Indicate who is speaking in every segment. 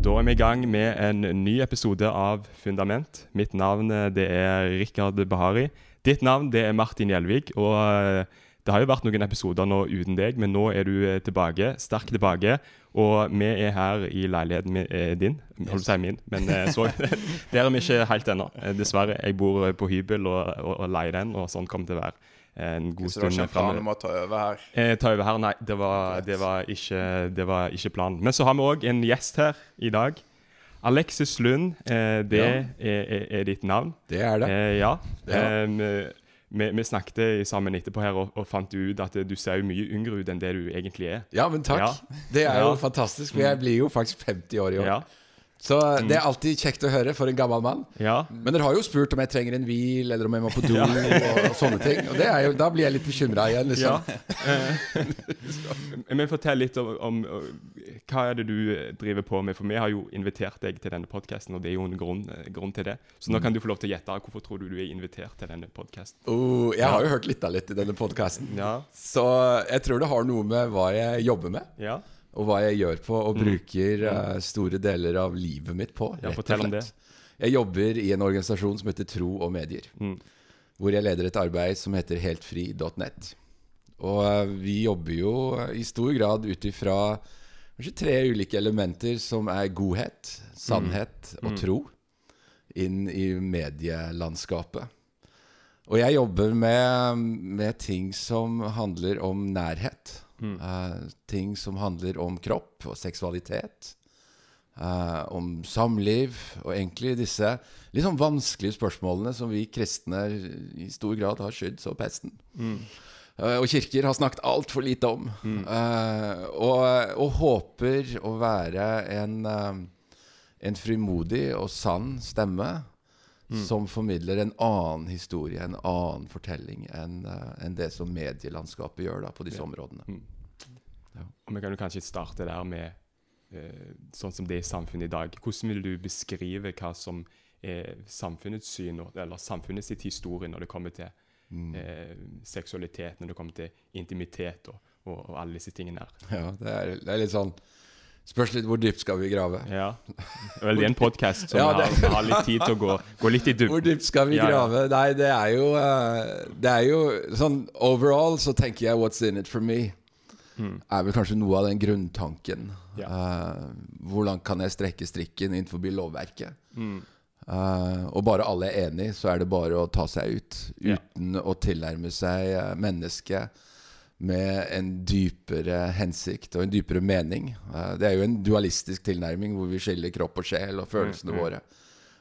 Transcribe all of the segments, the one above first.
Speaker 1: Da er vi i gang med en ny episode av Fundament. Mitt navn eh, det er Rikard Bahari. Ditt navn det er Martin Gjelvik. Og eh, det har jo vært noen episoder nå uten deg, men nå er du eh, tilbake. sterkt tilbake. Og vi er her i leiligheten min, din. Holdt på å si min, men så Der er vi ikke helt ennå. Dessverre. Jeg bor på hybel og, og, og leier den, og sånn kommer det til å være en god
Speaker 2: Så du har ikke en plan om å ta over her?
Speaker 1: Eh, ta over her, nei. Det var, det var, ikke, det var ikke planen. Men så har vi òg en gjest her i dag. Alexis Lund, eh, det
Speaker 3: Ja.
Speaker 1: er, er, er ditt navn.
Speaker 3: Det er det.
Speaker 1: Eh, ja. Eh, vi, vi snakket sammen etterpå her og, og fant ut at du ser jo mye yngre ut enn det du egentlig er.
Speaker 3: Ja, men takk.
Speaker 1: Ja.
Speaker 3: Det er jo
Speaker 1: Ja.
Speaker 3: fantastisk. For jeg blir jo faktisk 50 år i år.
Speaker 1: Ja.
Speaker 3: Så det er alltid kjekt å høre for en gammel mann.
Speaker 1: ja.
Speaker 3: Men dere har jo spurt om jeg trenger en hvil, eller om jeg må på do, og, sånne ting. Og det er jo, da blir jeg litt bekymra igjen,
Speaker 1: ja.
Speaker 3: liksom.
Speaker 1: Eh, Men fortell litt om, om hva er det du driver på med. For vi har jo invitert deg til denne podkasten, og det er jo en grunn, grunn til det. Så
Speaker 3: Mm.
Speaker 1: nå kan du få lov til å gjette. Hvorfor tror du du er invitert til denne podkasten?
Speaker 3: Oh, jeg har jo hørt litt av litt i denne podkasten.
Speaker 1: Ja.
Speaker 3: Så jeg tror det har noe med hva jeg jobber med,
Speaker 1: ja.
Speaker 3: Og hva jeg gjør på, og bruker uh, store deler av livet mitt på.
Speaker 1: Ja,
Speaker 3: rett og slett. Jeg jobber i en organisasjon som heter Tro og Medier.
Speaker 1: Mm.
Speaker 3: hvor jeg leder et arbeid som heter heltfri.net. Og uh, vi jobber jo i stor grad ut ifra kanskje tre ulike elementer som er godhet, sannhet og tro inn i medielandskapet. Og jeg jobber med, med ting som handler om nærhet. Eh, ting som handler om kropp og seksualitet. eh, om samliv og egentlig disse litt sånn vanskelige spørsmålene som vi kristne i stor grad har skydd så pesten. Eh, og kirker har snakket altfor lite om. Eh, og, og håper å være en, en frimodig og sann stemme som formidler en annen historie, en annen fortelling enn eh, enn det som medielandskapet gjør da, på disse områdene.
Speaker 1: Ja, Og vi kan jo kanskje starte der med eh, sånn som det er i samfunnet i dag. Hvordan vil du beskrive hva som er samfunnets syn, eller samfunnets sitt historie når det kommer til eh, seksualitet, når det kommer til intimitet og, og, og alle disse tingene her?
Speaker 3: Ja, det er, det er litt sånn Spørs litt hvor dypt skal vi grave.
Speaker 1: Ja. Vel, det er en podkast, så
Speaker 3: Ja,
Speaker 1: har, har litt tid til å gå, gå litt i
Speaker 3: Hvor dypt skal vi
Speaker 1: Ja, ja.
Speaker 3: grave? Nei, det er jo eh, Det er jo sånn Overall så tenker jeg 'what's in it for me' er vel kanskje noe av den grunntanken.
Speaker 1: Ja.
Speaker 3: Eh, hvordan kan jeg strekke strikken innenfor lovverket?
Speaker 1: Mm.
Speaker 3: Uh, og bare alle er enig, så er det bare å ta seg ut.
Speaker 1: Ja.
Speaker 3: Uten å tilnærme seg mennesket med en dypere hensikt og en dypere mening. Eh, det er jo en dualistisk tilnærming hvor vi skiller kropp og sjel og følelsene våre.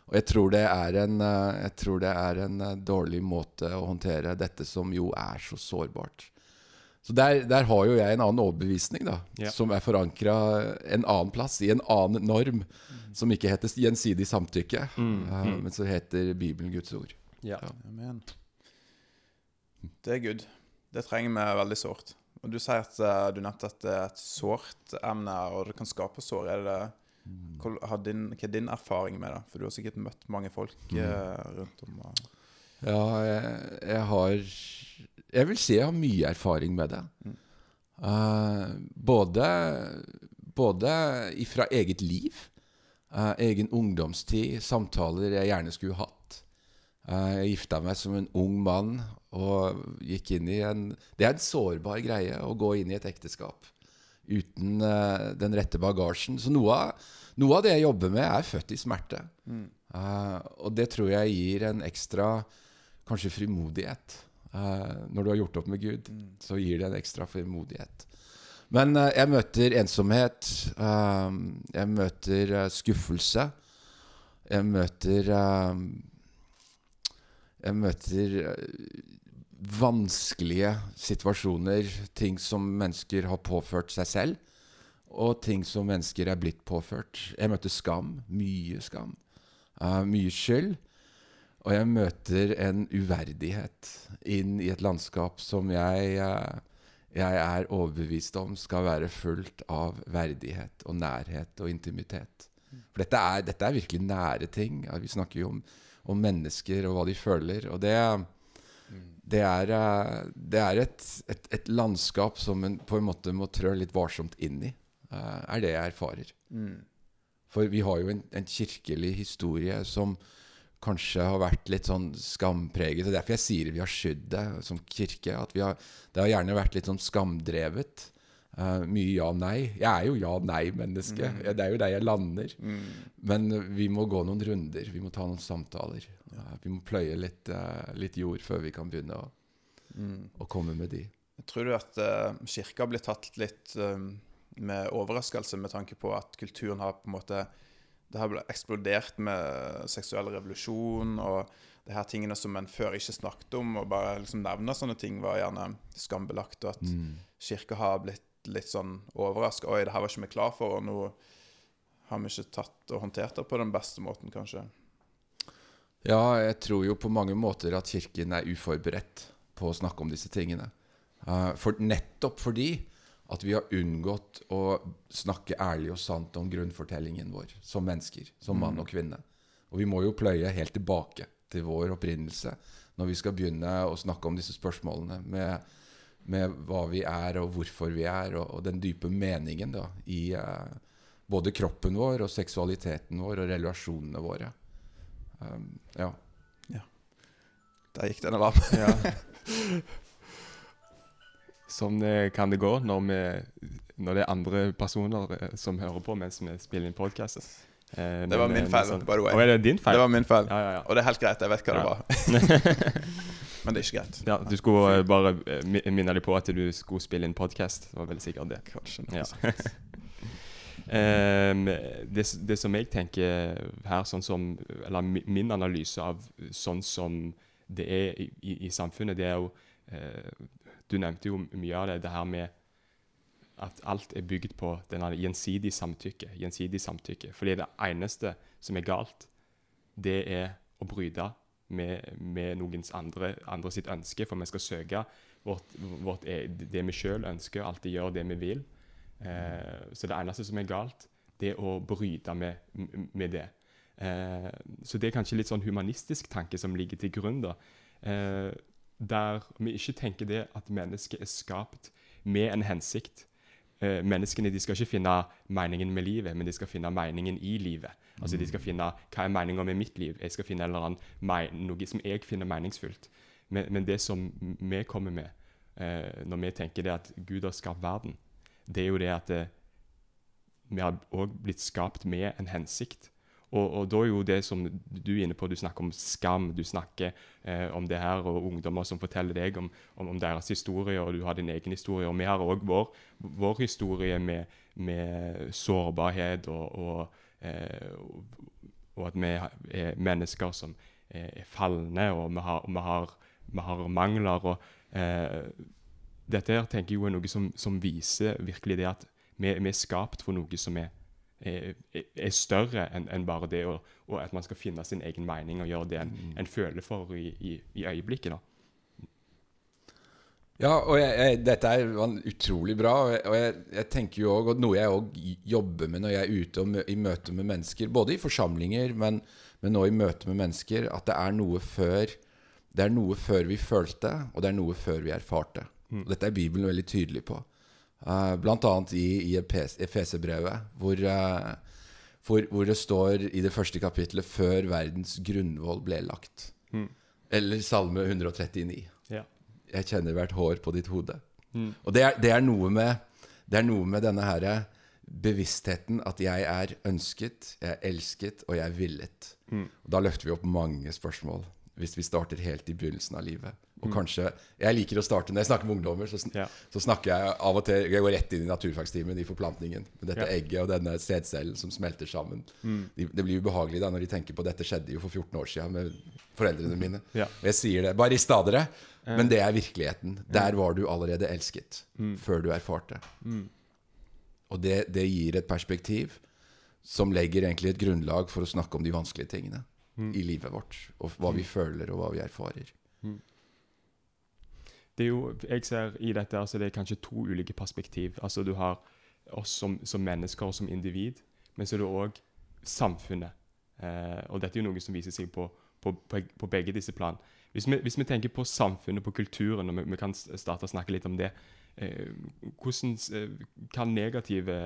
Speaker 3: Og jeg tror det er en, eh, jeg tror det er en eh, dårlig måte å håndtere dette som jo er så sårbart. Så der, der har jo jeg en annen overbevisning, da.
Speaker 1: Ja.
Speaker 3: Som er forankra en annen plass, i en annen norm. Som ikke heter gjensidig samtykke, eh, men som heter Bibelen Guds ord.
Speaker 1: Ja.
Speaker 2: Amen. Det er good. Det trenger vi veldig sårt. Og Du sier at eh, du nevnte at det er et sårt emne, og det kan skape sår. Er det hva, har din, hva er din erfaring med det? For du har sikkert møtt mange folk eh, rundt om. Og,
Speaker 3: Ja, jeg, jeg har Jeg vil si jeg har mye erfaring med det. Eh, både både fra eget liv, egen ungdomstid, samtaler jeg gjerne skulle hatt. Jeg gifta meg som en ung mann og gikk inn i en Det er en sårbar greie å gå inn i et ekteskap uten uh, den rette bagasjen. Så noe av, noe av det jeg jobber med, er født i smerte. Eh, og det tror jeg gir en ekstra kanskje frimodighet. Uh, når du har gjort opp med Gud, så gir det en ekstra frimodighet. Men jeg møter ensomhet. jeg møter skuffelse. Jeg møter Jeg møter vanskelige situasjoner. Ting som mennesker har påført seg selv, og ting som mennesker er blitt påført. Jeg møter skam. Mye skam. Uh, mye skyld. Og jeg møter en uverdighet inn i et landskap som jeg, uh, jeg er overbevist om skal være fullt av verdighet og nærhet og intimitet. For dette er, dette er virkelig nære ting. Vi snakker jo om, om mennesker og hva de føler. Og det, det er, eh, det er et, et, et landskap som en på en måte må trø litt varsomt inn i. eh, er det jeg erfarer. For vi har jo en, en kirkelig historie som kanskje har vært litt sånn skampreget. Det er derfor jeg sier vi har skydd det som kirke. At vi har, det har gjerne vært litt sånn skamdrevet. Uh, mye ja-nei. Jeg er jo ja-nei-menneske. Mm. Det er jo der jeg lander. Mm. Men vi må gå noen runder. Vi må ta noen samtaler. Vi må pløye litt, uh, litt, jord før vi kan begynne å, mm. å komme med de.
Speaker 2: Tror du at uh, kirka blir tatt litt um, med overraskelse med tanke på at kulturen har på en måte det har eksplodert med seksuell revolusjon og det her tingene som en før ikke snakket om, og bare liksom nevne sånne ting, var gjerne skambelagt. Og at mm. kirka har blitt litt sånn overraska. Oi, det her var ikke vi klar for, og nå har vi ikke tatt og håndtert det på den beste måten, kanskje.
Speaker 3: Ja, jeg tror jo på mange måter at Kirken er uforberedt på å snakke om disse tingene. Uh, for nettopp fordi at vi har unngått å snakke ærlig og sant om grunnfortellingen vår som mennesker, som mann mm. og kvinne. Og vi må jo pløye helt tilbake til vår opprinnelse når vi skal begynne å snakke om disse spørsmålene med, med hva vi er, og hvorfor vi er, og, og den dype meningen da, i uh, både kroppen vår og seksualiteten vår og relasjonene våre. Um, ja. ja.
Speaker 2: Der gikk denne varm. ja.
Speaker 1: Sånn kan det gå når, vi, når, det er andre personer eh, som hører på mens vi spiller inn podkaster.
Speaker 2: Eh, det var min eh, feil, sånn, by the way.
Speaker 1: Og er det din feil?
Speaker 2: Det var min feil. Ja, ja, ja. Og det er helt greit. Jeg vet hva det var. Men det er ikke greit.
Speaker 1: Ja, Du skulle bare minne deg på at du skulle spille inn podkast. Det var veldig sikkert det.
Speaker 2: Kanskje
Speaker 1: um, det, det, som jeg tenker her, sånn som Eller min analyse av sånn som det er i, i, i samfunnet, det er jo uh, du nevnte jo mye av det, det her med at alt er bygd på denne gjensidig samtykke. Gjensidig samtykke. Fordi det eneste som er galt, det er å bryte med, med noens andre, andre, sitt ønske. For vi skal søke vårt, vårt, e, det vi sjøl ønsker, alltid gjøre det vi vil. Eh, så det eneste som er galt, det er å bryte med, med det. Eh, så det er kanskje litt sånn humanistisk tanke som ligger til grunn. da. Eh, der vi ikke tenker det at mennesket er skapt med en hensikt. Eh, menneskene de skal ikke finne meningen med livet, men de skal finne meningen i livet. Altså De skal finne hva er meningen med mitt liv. Jeg skal finne noe som jeg finner meningsfullt. Men, men det som vi kommer med eh, når vi tenker det at Gud har skapt verden, det er jo det at det, eh, vi har òg blitt skapt med en hensikt. Og, og, da er jo det som du er inne på, du snakker om skam, du snakker eh, om det her, og ungdommer som forteller deg om, om, om, deres historie, og du har din egen historie. Og vi har òg vår, vår, historie med, med sårbarhet og, og, eh, og, at vi er mennesker som er falne, og vi har, vi har, vi har mangler. og eh, Dette her tenker jeg jo er noe som, som viser virkelig det at vi, vi er skapt for noe som er er, er større enn en bare det, og, og, at man skal finne sin egen mening og gjøre det en, mm. en føler for i, i, i øyeblikket. da.
Speaker 3: Ja, og jeg, jeg, dette er utrolig bra. Og jeg, og jeg tenker jo også, og Noe jeg òg jobber med når jeg er ute og i møte med mennesker, både i forsamlinger, men, men nå i møte med mennesker, at det er noe før det er noe før vi følte, og det er noe før vi erfarte. Mm. Dette er Bibelen veldig tydelig på. Uh, blant annet i, i Efeserbrevet, hvor, uh, hvor, hvor, det står i det første kapittelet 'før verdens grunnvoll ble lagt'. Mm. Eller Salme 139. Ja. 'Jeg kjenner hvert hår på ditt hode'. Mm. Og det er, det, er med, det er, noe med, denne her bevisstheten at jeg er ønsket, jeg er elsket, og jeg er villet. Mm. Da løfter vi opp mange spørsmål, hvis vi starter helt i begynnelsen av livet. Og mm. kanskje, Jeg liker å starte Når jeg snakker med ungdommer, så, ja. så, snakker jeg av og til Jeg går rett inn i naturfagstimen i forplantningen. Med dette ja. egget og denne sædcellen som smelter sammen. Mm. De, det blir ubehagelig da når de tenker på dette skjedde jo for 14 år siden med foreldrene mine. Ja. Og jeg sier det. Bare i stadere, dere. Men det er virkeligheten. Der var du allerede elsket mm. før du erfarte. Mm. Og det, det, gir et perspektiv som legger egentlig et grunnlag for å snakke om de vanskelige tingene mm. i livet vårt. Og hva vi føler, og hva vi erfarer
Speaker 1: det er jo, jeg ser i dette altså det er kanskje to ulike perspektiv. Altså Du har oss som, som mennesker og som individ, men så er det òg samfunnet. Eh, og dette er jo noe som viser seg på, på, på, på begge disse plan. Hvis vi, hvis vi, tenker på samfunnet, på kulturen, og vi, vi kan starte å snakke litt om det eh, hvordan, eh, kan negative,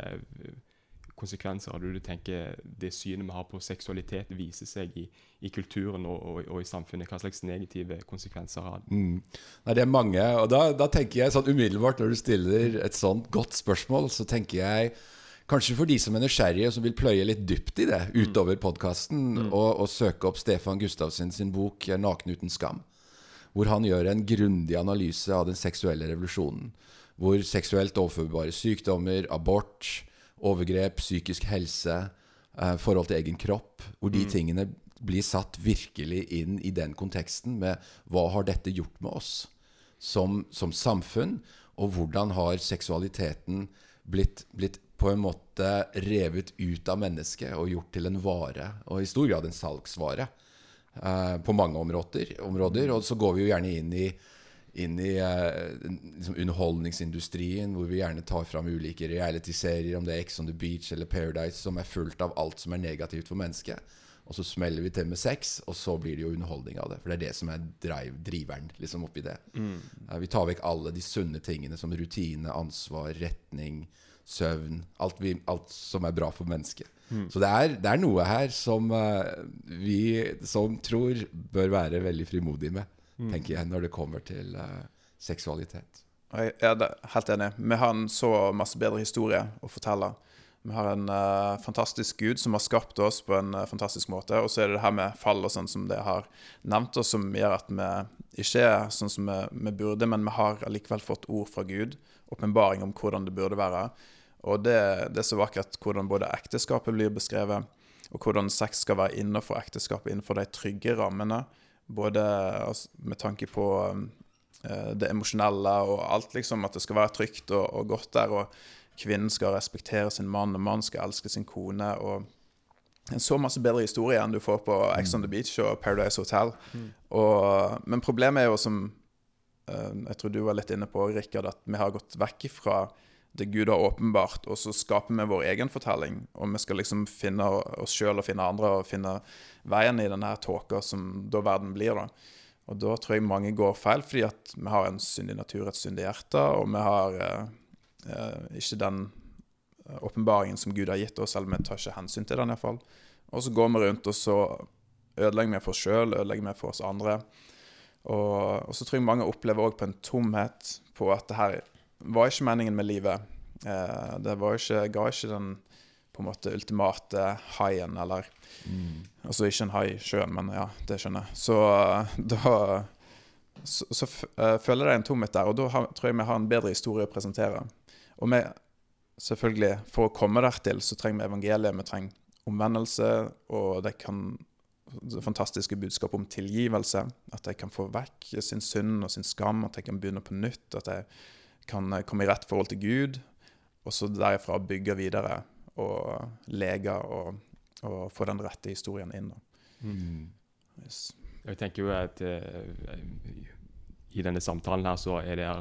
Speaker 1: konsekvenser har du, du tenker det synet vi har på seksualitet, viser seg i, i kulturen og, og, og, i samfunnet? Hva slags negative konsekvenser har det?
Speaker 3: Mm. Nei, det er mange. Og da, da, tenker jeg sånn umiddelbart, når du stiller et sånt godt spørsmål, så tenker jeg Kanskje for de som er nysgjerrige og som vil pløye litt dypt i det utover podkasten, mm. og, og, søke opp Stefan Gustavsen sin bok 'Naken uten skam', hvor han gjør en grundig analyse av den seksuelle revolusjonen. Hvor seksuelt overførbare sykdommer, abort, overgrep, psykisk helse, eh, forhold til egen kropp Hvor de mm. tingene blir satt virkelig inn i den konteksten med hva har dette gjort med oss som, som samfunn, og hvordan har seksualiteten blitt, blitt på en måte revet ut av mennesket og gjort til en vare, og i stor grad en salgsvare, eh, på mange områder, områder. Og så går vi jo gjerne inn i inn i eh, liksom underholdningsindustrien, hvor vi gjerne tar fram ulike realityserier, om det er Ex on the Beach eller Paradise, som er fullt av alt som er negativt for mennesket. Og så smeller vi til med sex, og så blir det jo underholdning av det. For det er det som er drive, driveren liksom oppi det. Mm. Eh, vi tar vekk alle de sunne tingene som rutine, ansvar, retning, søvn. Alt, vi, alt som er bra for mennesket. Mm. Så det er, det er, noe her som uh, vi som tror bør være veldig frimodige med mm. tenker jeg, når det kommer til uh, seksualitet.
Speaker 2: Jeg er helt enig. Vi har en så masse bedre historie å fortelle. Vi har en uh, fantastisk gud som har skapt oss på en uh, fantastisk måte. Og så er det det her med fall og sånn som det har nevnt oss, som gjør at vi ikke er sånn som vi, vi burde, men vi har allikevel fått ord fra Gud. Åpenbaring om hvordan det burde være. Og det, det, er så vakkert hvordan både ekteskapet blir beskrevet, og hvordan sex skal være innenfor ekteskapet, innenfor de trygge rammene. Både altså, med tanke på um, det emosjonelle og alt, liksom. At det skal være trygt og, og, godt der. Og kvinnen skal respektere sin mann, og mannen skal elske sin kone. og en så masse bedre historie enn du får på Ex on the Beach og Paradise Hotel. Mm. Og, men problemet er jo, som uh, jeg tror du var litt inne på, Rikard, at vi har gått vekk fra det Gud har åpenbart, og så skaper vi vår egen fortelling. Og vi skal liksom finne oss sjøl og finne andre og finne veien i denne tåka som da verden blir. da. Og da tror jeg mange går feil, fordi at vi har en syndig natur, et syndig hjerte, og vi har eh, eh, ikke den eh, åpenbaringen som Gud har gitt oss, selv om vi tar ikke hensyn til den iallfall. Og så går vi rundt, og så ødelegger vi for oss sjøl, ødelegger vi for oss andre. Og, og, så tror jeg mange opplever òg på en tomhet på at det her var ikke meningen med livet. Uh, det var ikke, ga ikke den på en måte ultimate haien, eller mm. Altså ikke en hai i sjøen, men ja, det skjønner jeg. Så eh, da så, så uh, føler jeg en tomhet der, og da har, tror jeg vi har en bedre historie å presentere. Og vi, selvfølgelig, for å komme dertil, så trenger vi evangeliet. Vi trenger omvendelse, og det kan det fantastiske budskap om tilgivelse. At jeg kan få vekk sin synd og sin skam, at jeg kan begynne på nytt. At jeg kan komme i rett forhold til Gud, og så derifra bygge videre og lege og, og få den rette historien inn. Mm.
Speaker 1: Yes. Jeg tenker jo at uh, i denne samtalen her så er det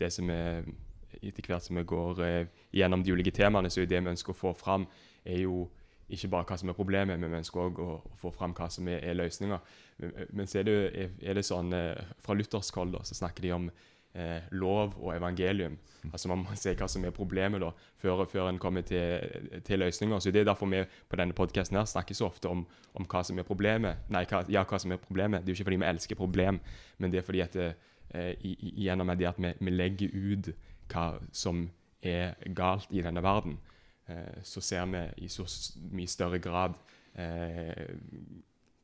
Speaker 1: det som er Etter hvert som vi går uh, gjennom de ulike temaene, så er det vi ønsker å få fram, er jo ikke bare hva som er problemet, men vi ønsker òg å, å, få fram hva som er, er løsninga. Men, men så er det, er det sånn uh, Fra luthersk hold så snakker de om eh, lov og evangelium. Altså Man må se hva som er problemet da, før, før en kommer til, til, løsninger. Så Det er derfor vi på denne podkasten snakker så ofte om, om, hva som er problemet. Nei, hva, ja, hva som er problemet. Det er jo ikke fordi vi elsker problem, men det er fordi at eh, gjennom det at vi, vi, legger ut hva som er galt i denne verden, eh, så ser vi i så mye større grad eh,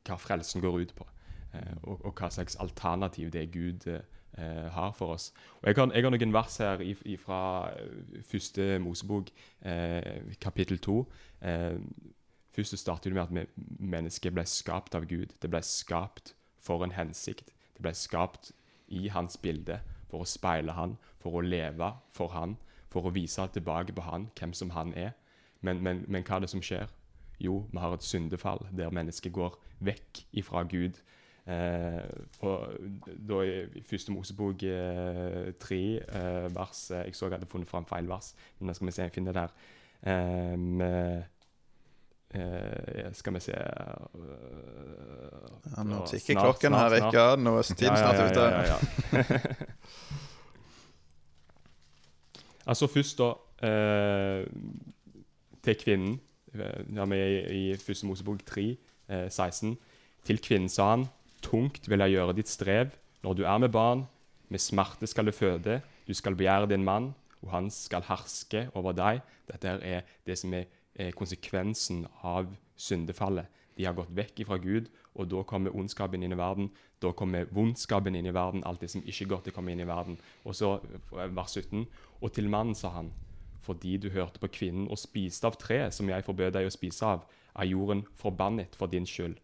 Speaker 1: hva frelsen går ut på. Eh, og, og, hva slags alternativ det er Gud eh, eh, har for oss. Og jeg har, jeg har noen vers her fra eh, første Mosebok, eh, kapittel to. Eh, først starter det med at mennesket ble skapt av Gud. Det ble skapt for en hensikt. Det ble skapt i hans bilde for å speile han, for å leve for han, for å vise tilbake på han, hvem som han er. Men, men, men hva er det som skjer? Jo, vi har et syndefall der mennesket går vekk ifra Gud og da i første Mosebok eh, tre eh, vers eh, Jeg så jeg hadde funnet fram feil vers, men da skal vi se, jeg finner det der. Med, skal vi se
Speaker 2: ja, Nå tikker klokken her, Rikard. Nå er tiden snart ute. Ja, ja,
Speaker 1: altså først, da til kvinnen. Ja, vi er i, i første Mosebok 3, eh, 16. Til kvinnen sa han, tungt vil jeg gjøre ditt strev. Når du er med barn, med smerte skal du føde. Du skal begjære din mann, og han skal herske over deg. Dette er det som er eh, konsekvensen av syndefallet. De har gått vekk fra Gud, og da kommer ondskapen inn i verden. Da kommer vondskapen inn i verden, alt det som ikke er godt, kommer inn i verden. Og så eh, vers 17. Og til mannen sa han, fordi du hørte på kvinnen og spiste av treet som jeg forbød deg å spise av, er jorden forbannet for din skyld.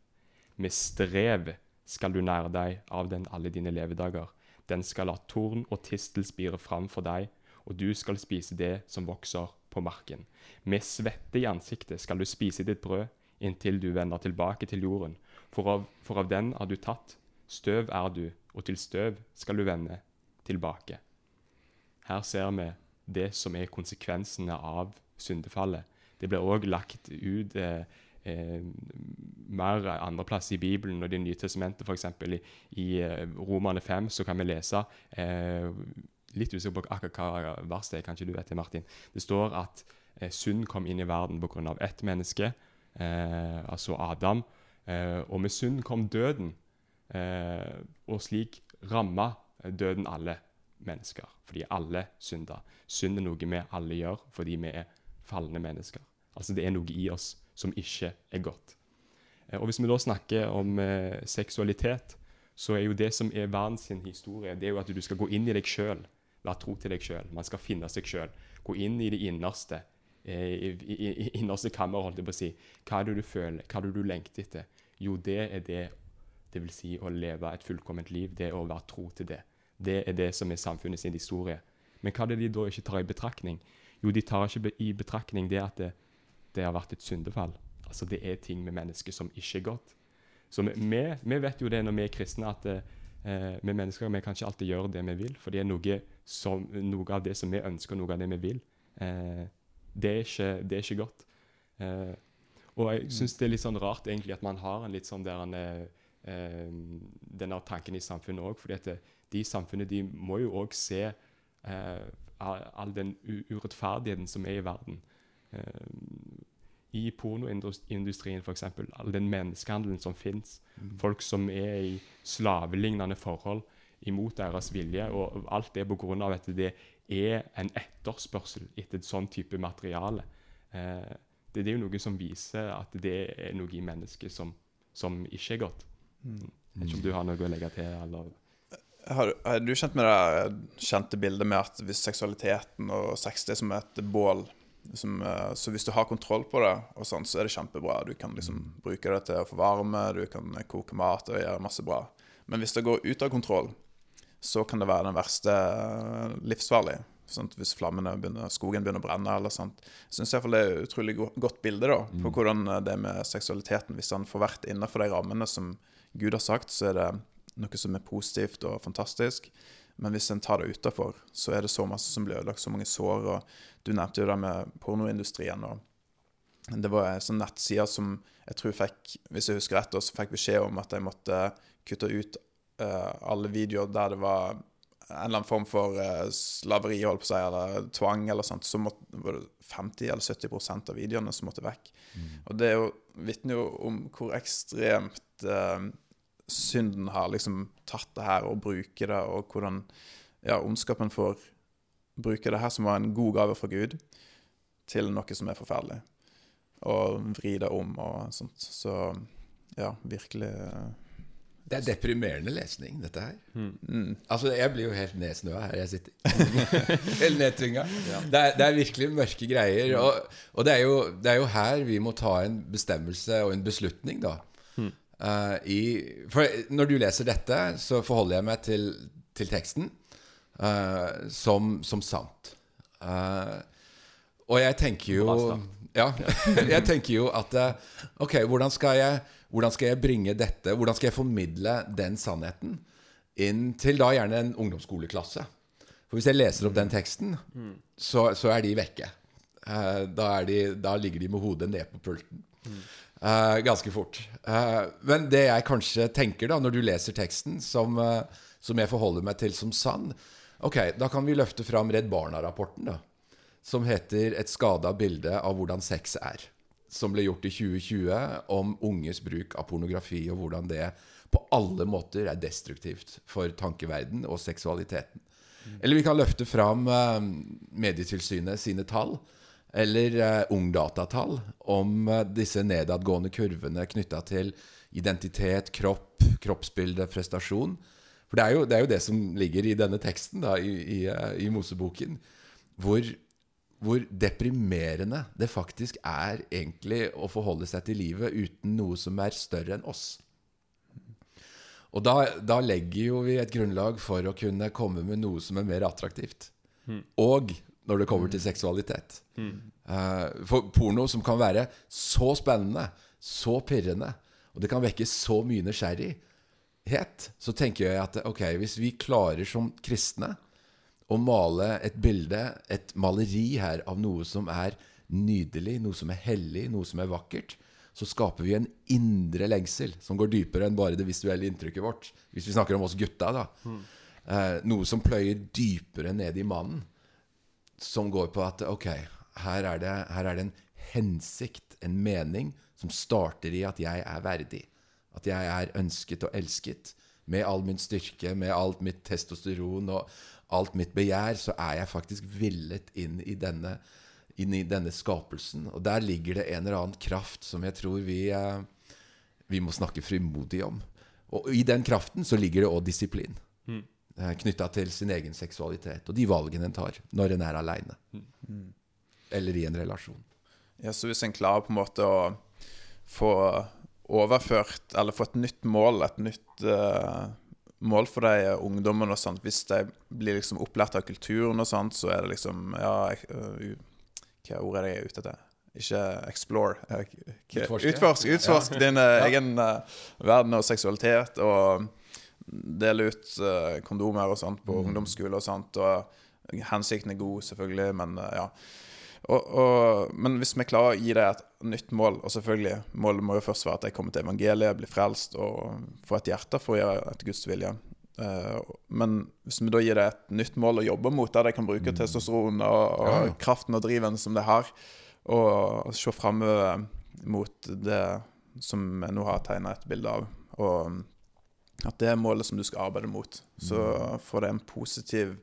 Speaker 1: Med strev skal du nære deg av den alle dine levedager. Den skal la torn og tistel spire fram for deg, og du skal spise det som vokser på marken. Med svette i ansiktet skal du spise ditt brød inntil du vender tilbake til jorden. For av, for av den er du tatt, støv er du, og til støv skal du vende tilbake. Her ser vi det som er konsekvensene av syndefallet. Det blir òg lagt ut eh, eh, mer andreplass i Bibelen og Det nye testamentet, f.eks. I, i eh, Romane 5 så kan vi lese eh, Litt usikker på akkurat hva vers det er, kanskje du vet det, Martin. Det står at eh, synd kom inn i verden pga. ett menneske, eh, altså Adam. Eh, og med synd kom døden. Eh, og slik ramma døden alle mennesker, fordi alle synder. Synd er noe vi alle gjør fordi vi er falne mennesker. Altså det er noe i oss som ikke er godt. Eh, og Hvis vi da snakker om eh, seksualitet, så er jo det som er verdens historie, det er jo at du skal gå inn i deg sjøl. være tro til deg sjøl. Man skal finne seg sjøl. Gå inn i det innerste. Eh, i, i, innerste kammer, holdt jeg på å si. Hva er det du føler? Hva er det du lengter etter? Jo, det er det det vil si å leve et fullkomment liv. Det er å være tro til det. Det er det som er samfunnet sin historie. Men hva er det de da ikke tar i betraktning? Jo, de tar ikke i betraktning det at det, det har vært et syndefall. Altså det er ting med mennesket som ikke er godt. Så vi, vi, vet jo det når vi er kristne, at eh, vi mennesker vi kan ikke alltid gjøre det vi vil. For det er noe, som, noe av det som vi ønsker, noe av det vi vil. Eh, det, er ikke, det er ikke godt. Eh, og jeg syns det er litt sånn rart egentlig at man har en litt sånn der en, eh, eh, denne tanken i samfunnet òg. at de i samfunnet de må jo òg se eh, all den urettferdigheten som er i verden. I pornoindustrien, f.eks. All den menneskehandelen som fins. Folk som er i slavelignende forhold imot deres vilje. Og alt det pga. at det er en etterspørsel etter et sånn type materiale. Eh, det, det er jo noe som viser at det er noe i mennesket som, som ikke er godt. Jeg vet ikke om du har noe å legge til? eller...
Speaker 2: Har, er du kjent med det kjente bildet med at hvis seksualiteten og sex det er som et bål som, eh, Så hvis du har kontroll på det, og sånn, så er det kjempebra. Du kan liksom bruke det til å få varme, du kan koke mat og gjøre masse bra. Men hvis det går ut av kontroll, så kan det være den verste eh, livsfarlig. Sånn hvis flammene begynner, skogen begynner å brenne eller sånt. Jeg syns det er et utrolig godt bilde da, på hvordan eh, det er med seksualiteten Hvis han får vært innenfor de rammene som Gud har sagt, så er det noe som er positivt og fantastisk. Men hvis en tar det utafor, så er det så masse som blir ødelagt, så mange sår. og Du nevnte jo det med pornoindustrien. og Det var en sånn nettside som jeg tror fikk, hvis jeg husker rett, så fikk beskjed om at jeg måtte kutte ut uh, alle videoer der det var en eller annen form for eh, slaveri, holdt på å si, eller tvang eller sånt, så måtte, var det 50 eller 70% av videoene som måtte vekk. Og det er vitner jo om hvor ekstremt eh, synden har liksom tatt det her og bruker det, og hvordan ja, ondskapen får bruke det her som var en god gave fra Gud, til noe som er forferdelig. Og vri det om og sånt. Så ja, virkelig eh,
Speaker 3: Det er deprimerende lesning, dette her.
Speaker 2: mm.
Speaker 3: Altså, Jeg blir jo helt nedsnøa her jeg sitter. helt nedtynga. Det, er, det er virkelig mørke greier. Og, og det, er jo, det er jo her vi må ta en bestemmelse og en beslutning, da. Eh, i, for når du leser dette, så forholder jeg meg til, til teksten uh, som, som sant. Uh, og jeg tenker jo Ja, jeg tenker jo at Ok, hvordan skal, jeg, hvordan skal jeg bringe dette Hvordan skal jeg formidle den sannheten inn til da gjerne en ungdomsskoleklasse? For hvis jeg leser opp den teksten, så, så er de vekke. Da, er de, da ligger de med hodet ned på pulten. Eh, ganske fort. Uh, men det jeg kanskje tenker da, når du leser teksten, som, uh, som jeg forholder meg til som sann Ok, da kan vi løfte fram Redd Barna-rapporten, da. som heter 'Et skada bilde av hvordan sex er'. Som ble gjort i 2020 om unges bruk av pornografi, og hvordan det på alle måter er destruktivt for tankeverden og seksualiteten. Eller vi kan løfte fram uh, Medietilsynet sine tall, eller uh, Ungdatatall, om uh, disse nedadgående kurvene knytta til identitet, kropp, kroppsbilde, prestasjon. For det er, jo, det er jo det som ligger i denne teksten da, i, i, i Moseboken. Hvor hvor deprimerende det faktisk er egentlig å forholde seg til livet uten noe som er større enn oss. Og da, da legger jo vi et grunnlag for å kunne komme med noe som er mer attraktivt. Mm. Og når det kommer til seksualitet. Mm. Uh, for porno som kan være så spennende, så pirrende, og det kan vekke så mye nysgjerrighet, så tenker jeg at ok, hvis vi klarer som kristne å male et bilde, et maleri her, av noe som er nydelig, noe som er hellig, noe som er vakkert, så skaper vi en indre lengsel som går dypere enn bare det visuelle inntrykket vårt. Hvis vi snakker om oss gutta, da. Mm. Uh, noe som pløyer dypere ned i mannen. Som går på at ok, her er, det, her er det en hensikt, en mening, som starter i at jeg er verdig. At jeg er ønsket og elsket. Med all min styrke, med alt mitt testosteron og alt mitt begjær, så er jeg faktisk villet inn i denne, inn i denne skapelsen. Og der ligger det en eller annen kraft som jeg tror vi, eh, vi må snakke frimodig om. Og i den kraften så ligger det òg disiplin. Eh, Knytta til sin egen seksualitet og de valgene en tar når en er aleine. Mm. Eller i en relasjon.
Speaker 2: Ja, Så hvis en klarer på en måte å få overført, eller få et nytt mål, et nytt uh mål for de ungdommene og sånt. Hvis de blir liksom opplært av kulturen og sånt, så er det liksom Ja, uh, hva ord er det jeg er ute etter? Ikke explore. Utforske. Utforsk, utforsk ja. din uh, egen uh, verden og seksualitet. Og dele ut kondomer og sånt på mm. ungdomsskole og sånt. Og hensikten er god, selvfølgelig, men ja. Og, og, men hvis vi klarer å gi det et nytt mål, og selvfølgelig Målet må jo først være at jeg kommer til evangeliet, blir frelst og får et hjerte for å gjøre etter Guds vilje. Uh, men hvis vi da gir det et nytt mål å jobbe mot, der de kan bruke mm. testosteron og, og ja, kraften og driven som det har, og se framover mot det som jeg nå har tegna et bilde av, og at det er målet som du skal arbeide mot, så mm. får det en positiv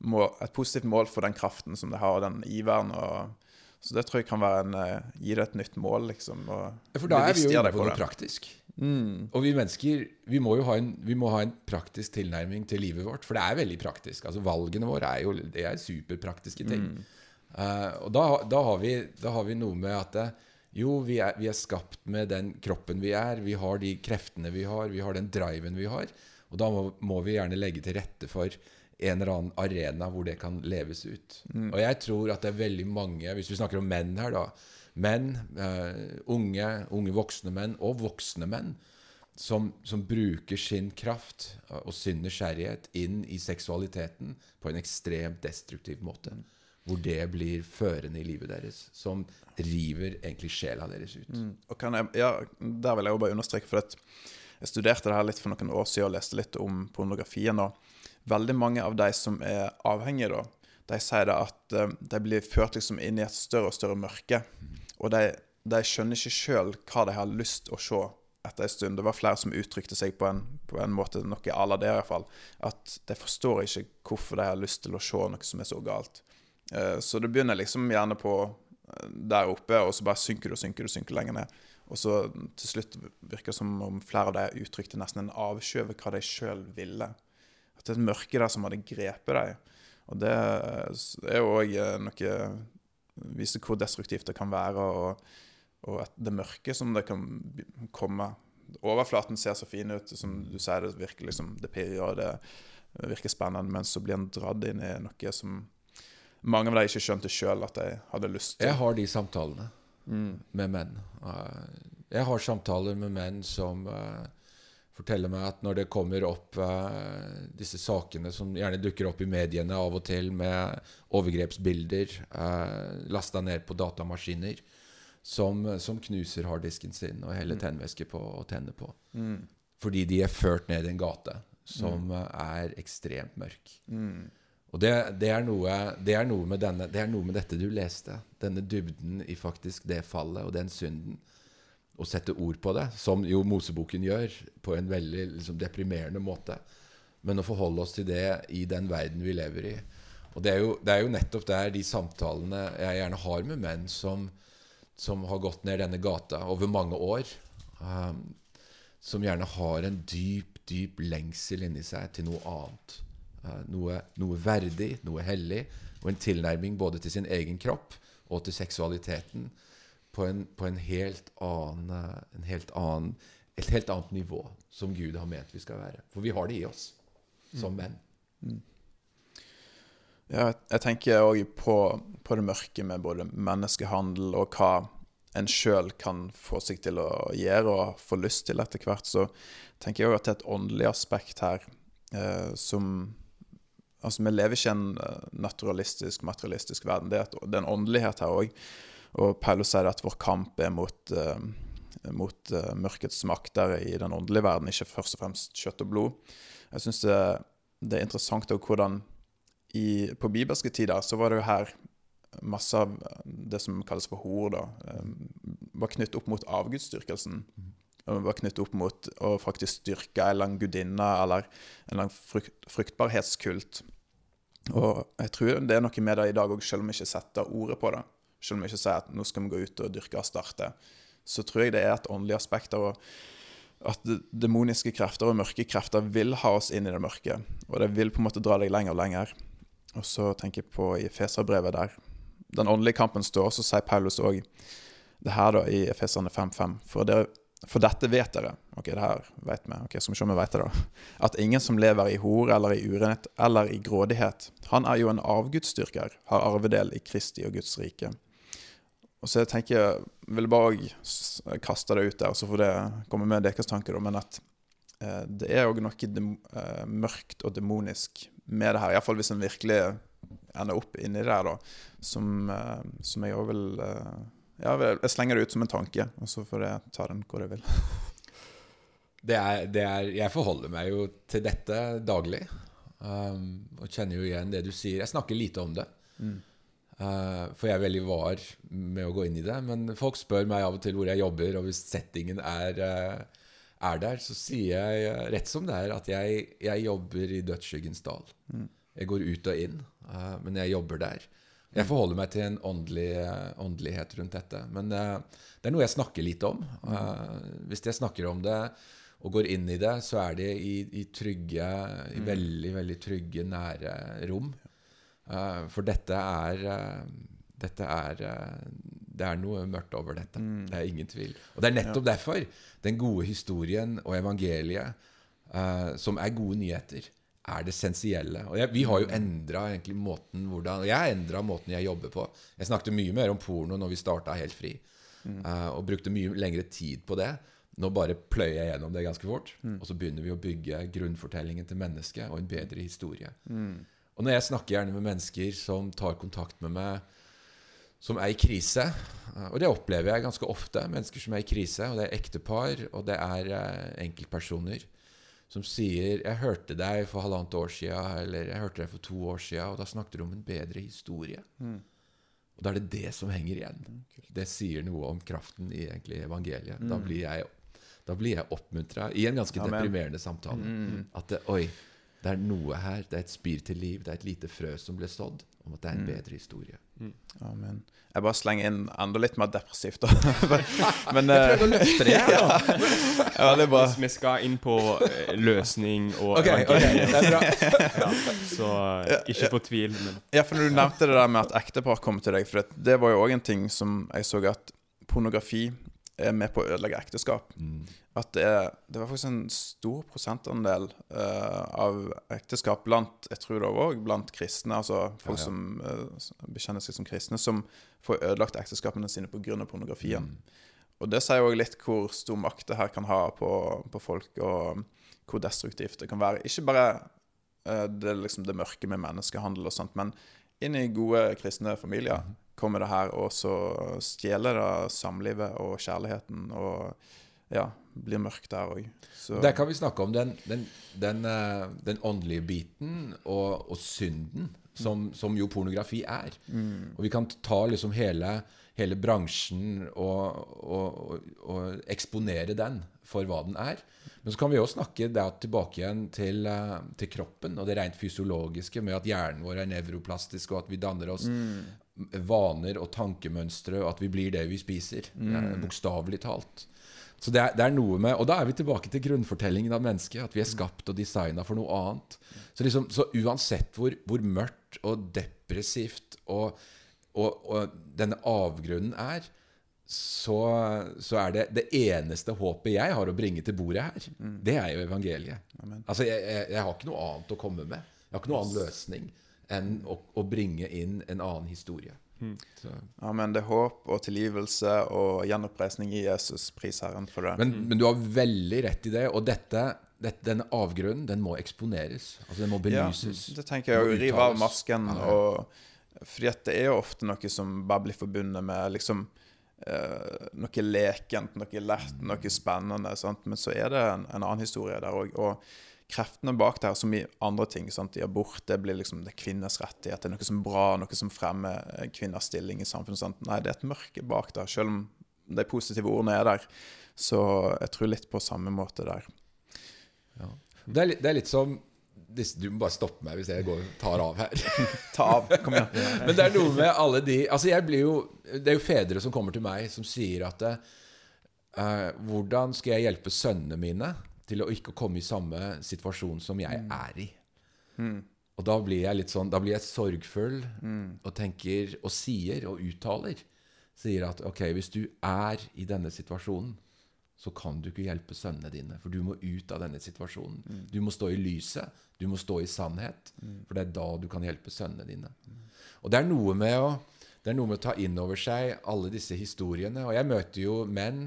Speaker 2: mål, et positivt mål for den kraften som det har, og den iveren. Og, så det tror jeg kan være en uh, Gi det et nytt mål, liksom. Og,
Speaker 3: for da er vi jo inne på noe praktisk. Mm. Og vi mennesker vi må jo ha en, vi må ha en praktisk tilnærming til livet vårt, for det er veldig praktisk. Altså Valgene våre er jo det er superpraktiske ting. Mm. Uh, og da, da, har vi, da, har vi, noe med at det, eh, jo, vi er, vi er, skapt med den kroppen vi er. Vi har de kreftene vi har. Vi har den driven vi har. Og da må, må vi gjerne legge til rette for en eller annen arena hvor det kan leves ut. Mm. Og jeg tror at det er veldig mange, hvis vi snakker om menn her, da Menn, uh, unge, unge voksne menn, og voksne menn, som, som, bruker sin kraft og sin nysgjerrighet inn i seksualiteten på en ekstremt destruktiv måte. Hvor det blir førende i livet deres, som river egentlig sjela deres ut. Mm.
Speaker 2: Og jeg, ja, Der vil jeg jo bare understreke, for at jeg studerte det her litt for noen år siden og leste litt om pornografien. og veldig mange av de som er avhengige, da, de sier det at uh, de blir ført liksom inn i et større og større mørke. Og de, de skjønner ikke sjøl hva de har lyst å se etter en stund. Det var flere som uttrykte seg på en, på en måte, noe à la det iallfall, at de forstår ikke hvorfor de har lyst til å se noe som er så galt. Uh, så det begynner liksom gjerne på uh, der oppe, og så bare synker du og synker du synker lenger ned. Og så til slutt virker det som om flere av dem uttrykte nesten en avsky over hva de sjøl ville. At det er et mørke der som hadde grepet deg. Og det er jo òg eh, noe Viser hvor destruktivt det kan være, og, og det mørke som det kan komme. Overflaten ser så fin ut, som du sier, det virker liksom Det pirrer, og det virker spennende, men så blir en dratt inn i noe som mange av dem ikke skjønte sjøl at de hadde lyst
Speaker 3: til. Jeg har de samtalene mm. med menn. Jeg har samtaler med menn som uh, forteller meg at når det kommer opp uh, disse sakene som gjerne dukker opp i mediene av og til, med overgrepsbilder eh, lasta ned på datamaskiner, som, som, knuser harddisken sin og heller mm. tennvæske på og tenner på. Mm. Fordi de er ført ned en gate som mm. er ekstremt mørk. Mm. Og det, det, er noe, det, er med denne, det er noe med dette du leste. Denne dybden i faktisk det fallet og den synden. Å sette ord på det, som jo Moseboken gjør, på en veldig liksom, deprimerende måte. Men å forholde oss til det i den verden vi lever i. Og det er jo, er jo nettopp der de samtalene jeg gjerne har med menn som, som har gått ned denne gata over mange år, um, som gjerne har en dyp, dyp lengsel inni seg til noe annet. Uh, noe, noe, verdig, noe hellig, og en tilnærming både til sin egen kropp og til seksualiteten på, en, på en helt annen, uh, en helt annen, et helt annet nivå som Gud har ment vi skal være. For vi har det i oss som menn. Mm.
Speaker 2: Ja, jeg tenker òg på, på, det mørke med både menneskehandel og hva en sjøl kan få seg til å gjøre og få lyst til etter hvert. Så tenker jeg òg at det er et åndelig aspekt her eh, som Altså, vi lever ikke i en eh, naturalistisk, materialistisk verden. Det er, en åndelighet her òg. Og Paulus sier at vår kamp er mot, eh, mot uh, mørkets makter i den åndelige verden, ikke først og fremst kjøtt og blod. Jeg syns det, det, er interessant òg hvordan i, på bibelske tider så var det jo her masse av det som kalles for hor, da, eh, var knyttet opp mot avgudsdyrkelsen. Og var knyttet opp mot å faktisk styrke en annen gudinne eller en annen frukt, fruktbarhetskult. Og jeg tror det er noe med det i dag òg, selv om vi ikke setter ordet på det. Selv om vi ikke sier at nå skal vi gå ut og dyrke og starte, så tror jeg det er et åndelig aspekt. av at demoniske krefter og mørke krefter vil ha oss inn i det mørke. Og det vil på en måte dra deg lenger og lenger. Og så tenker jeg på i Feserbrevet der den åndelige kampen står, så sier Paulus òg det her da i Efeserne 5.5. For, for dette vet dere Ok, det her vet vi. ok, Skal vi se det, da. At ingen som lever i hore eller i urenhet eller i grådighet, han er jo en avgudsdyrker, har arvedel i Kristi og Guds rike. Og så jeg tenker jeg vil bare kaste det ut der, så får det komme med deres tanke, da. Men at eh, det er òg noe dem, eh, mørkt og demonisk med det her. Iallfall hvis en virkelig ender opp inni der, da. Som, eh, som jeg òg vil uh, Ja, jeg slenger det ut som en tanke, og så får jeg ta den hvor jeg vil.
Speaker 3: det er, det er, jeg forholder meg jo til dette daglig. Um, og kjenner jo igjen det du sier. Jeg snakker lite om det. Mm. Uh, for jeg er veldig var med å gå inn i det. Men folk spør meg av og til hvor jeg jobber, og hvis settingen er, uh, er der, så sier jeg rett som det er at jeg, jeg jobber i dødsskyggens dal. Mm. Jeg går ut og inn, uh, men jeg jobber der. Jeg forholder meg til en åndelig, uh, åndelighet rundt dette. Men uh, det er noe jeg snakker litt om. hvis jeg snakker om det og går inn i det, så er det i, i trygge, i mm. veldig, veldig trygge, nære rom. for dette er dette er Det er noe mørkt over dette. Mm. Det er ingen tvil. Og det er nettopp ja. derfor den gode historien og evangeliet, som er gode nyheter, er det essensielle. Og jeg, vi har jo endra måten hvordan jeg har endra måten jeg jobber på. Jeg snakket mye mer om porno når vi starta Helt fri, mm. uh, og brukte mye lengre tid på det. Nå bare pløyer jeg gjennom det ganske fort, mm. og så begynner vi å bygge grunnfortellingen til mennesket og en bedre historie. Mm. Og når jeg snakker gjerne med mennesker som tar kontakt med meg, som er i krise, uh, og det opplever jeg ganske ofte, mennesker som er i krise, og det er ektepar, og det er uh, enkeltpersoner, som sier 'Jeg hørte deg for halvannet år siden', eller 'Jeg hørte deg for to år siden', og da snakket du om en bedre historie. Mm. Og da er det det som henger igjen. Mm, det sier noe om kraften i egentlig evangeliet. Mm. Da blir jeg, da jeg oppmuntra i en ganske Amen. deprimerende samtale. Mm. At det, oi, det er noe her. Det er et spir til liv. Det er et lite frø som ble sådd om at det er en mm. bedre historie.
Speaker 2: Mm. Amen. Jeg bare slenger inn enda litt mer depressivt, da.
Speaker 3: Men, jeg prøvde å løfte det her, da.
Speaker 1: ja, det er bra. Vi skal inn på eh, løsning og okay, okay, det er bra. ja, så eh, ikke fortvil. Men.
Speaker 2: Ja, for når du nevnte det der med at ektepar kommer til deg, for det var jo òg en ting som jeg så at pornografi er med på å ødelegge ekteskap. Mm. At det, er, det, var faktisk en stor prosentandel uh, av ekteskap blant jeg tror det var blant kristne, altså folk ja, ja. som uh, bekjenner seg som kristne, som får ødelagt ekteskapene sine pga. pornografien. Mm. Og det sier òg litt hvor stor makt det her kan ha på, på, folk, og hvor destruktivt det kan være. Ikke bare uh, det, liksom det mørke med menneskehandel og sånt, men inn i gode kristne familier. Mm kommer det her og så stjeler det samlivet og kjærligheten og ja, blir mørkt der òg.
Speaker 3: Der kan vi snakke om den, den, den, eh, den åndelige biten og, og synden, som, som, jo pornografi er. Mm. Og vi kan ta liksom hele, hele bransjen og, og, og, eksponere den for hva den er. Men så kan vi også snakke tilbake igjen til, eh, til, kroppen og det rent fysiologiske med at hjernen vår er nevroplastisk, og at vi danner oss mm vaner og tankemønstre, og at vi blir det vi spiser. Mm. Bokstavelig talt. Så det er, det er, noe med, Og da er vi tilbake til grunnfortellingen av mennesket. At vi er skapt og designa for noe annet. Så, liksom, så uansett hvor, hvor, mørkt og depressivt og, og, og denne avgrunnen er, så, så, er det det eneste håpet jeg har å bringe til bordet her, mm. det er jo evangeliet. Amen. Altså, jeg, jeg, jeg, har ikke noe annet å komme med. Jeg har ikke noen annen løsning enn å, å bringe inn en annen historie. Mm.
Speaker 2: Ja, men det er håp og tilgivelse og gjenoppreisning i Jesus. Pris Herren for det.
Speaker 3: Men, men, du har veldig rett i det. Og dette, dette, denne avgrunnen, den må eksponeres. Altså Den må belyses.
Speaker 2: Ja, det tenker jeg. Å rive av masken. Ja, og, fordi det er jo ofte noe som bare blir forbundet med liksom eh, noe lekent, noe lett, noe spennende. Sant? Men så er det en, en annen historie der òg. Og kreftene bak der, som i andre ting. Sant? I abort det blir liksom det kvinners er noe som er bra, noe som fremmer eh, kvinners stilling i samfunnet. Sant? Nei, det er et mørke bak der, selv om de positive ordene er der. Så jeg tror litt på samme måte der.
Speaker 3: Ja. Det, er det er litt som du må bare stoppe meg hvis jeg går, tar av her.
Speaker 2: Ta av, kom igjen
Speaker 3: Men det er noe med alle de Altså jeg blir jo Det er jo fedre som kommer til meg, som sier at uh, Hvordan skal jeg hjelpe sønnene mine til å ikke komme i samme situasjon som jeg mm. er i. Mm. Og da blir jeg litt sånn Da blir jeg sorgfull mm. og tenker og sier og uttaler Sier at ok, hvis du er i denne situasjonen, så kan du ikke hjelpe sønnene dine. For du må ut av denne situasjonen. Mm. Du må stå i lyset. Du må stå i sannhet. Mm. For det er da du kan hjelpe sønnene dine. Mm. Og det er noe med å det er noe med å ta inn over seg alle disse historiene. Og jeg møter jo menn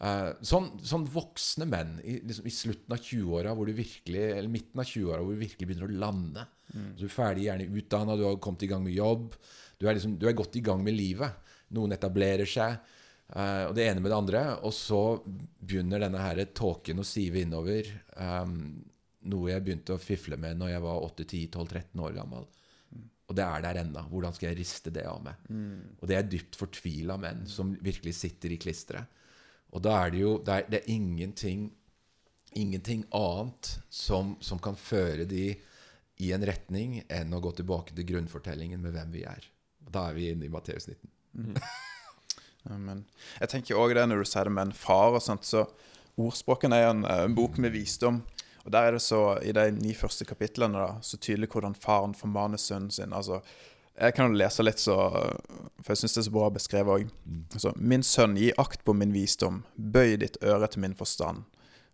Speaker 3: Uh, sånn, sånn, voksne menn i, liksom, i slutten av 20-åra, eller midten av 20-åra, hvor du virkelig begynner å lande. Mm. Så du er ferdig, gjerne utdanna, du har kommet i gang med jobb. Du er, liksom, du er godt i gang med livet. Noen etablerer seg, uh, og det ene med det andre. Og så begynner denne her tåken å sive innover. Um, noe jeg begynte å fifle med når jeg var 8-10-12-13 år gammel. Mm. Og det er der ennå. Hvordan skal jeg riste det av meg? Mm. Og det er dypt fortvila menn som virkelig sitter i klisteret. Og da er det jo det er, det er ingenting, ingenting annet som, som, kan føre de i en retning enn å gå tilbake til grunnfortellingen med hvem vi er. Og da er vi inne i Matteus 19. Mm.
Speaker 2: Amen. Jeg tenker òg det når du sier det med en far og sånt, så Ordspråken er en, en bok med visdom. Og der er det så, i de ni første kapitlene, da, så tydelig hvordan faren formaner sønnen sin. altså jeg kan jo lese litt, så, for jeg syns det er så bra beskrevet òg. Mm. Altså, min sønn, gi akt på min visdom, bøy ditt øre til min forstand,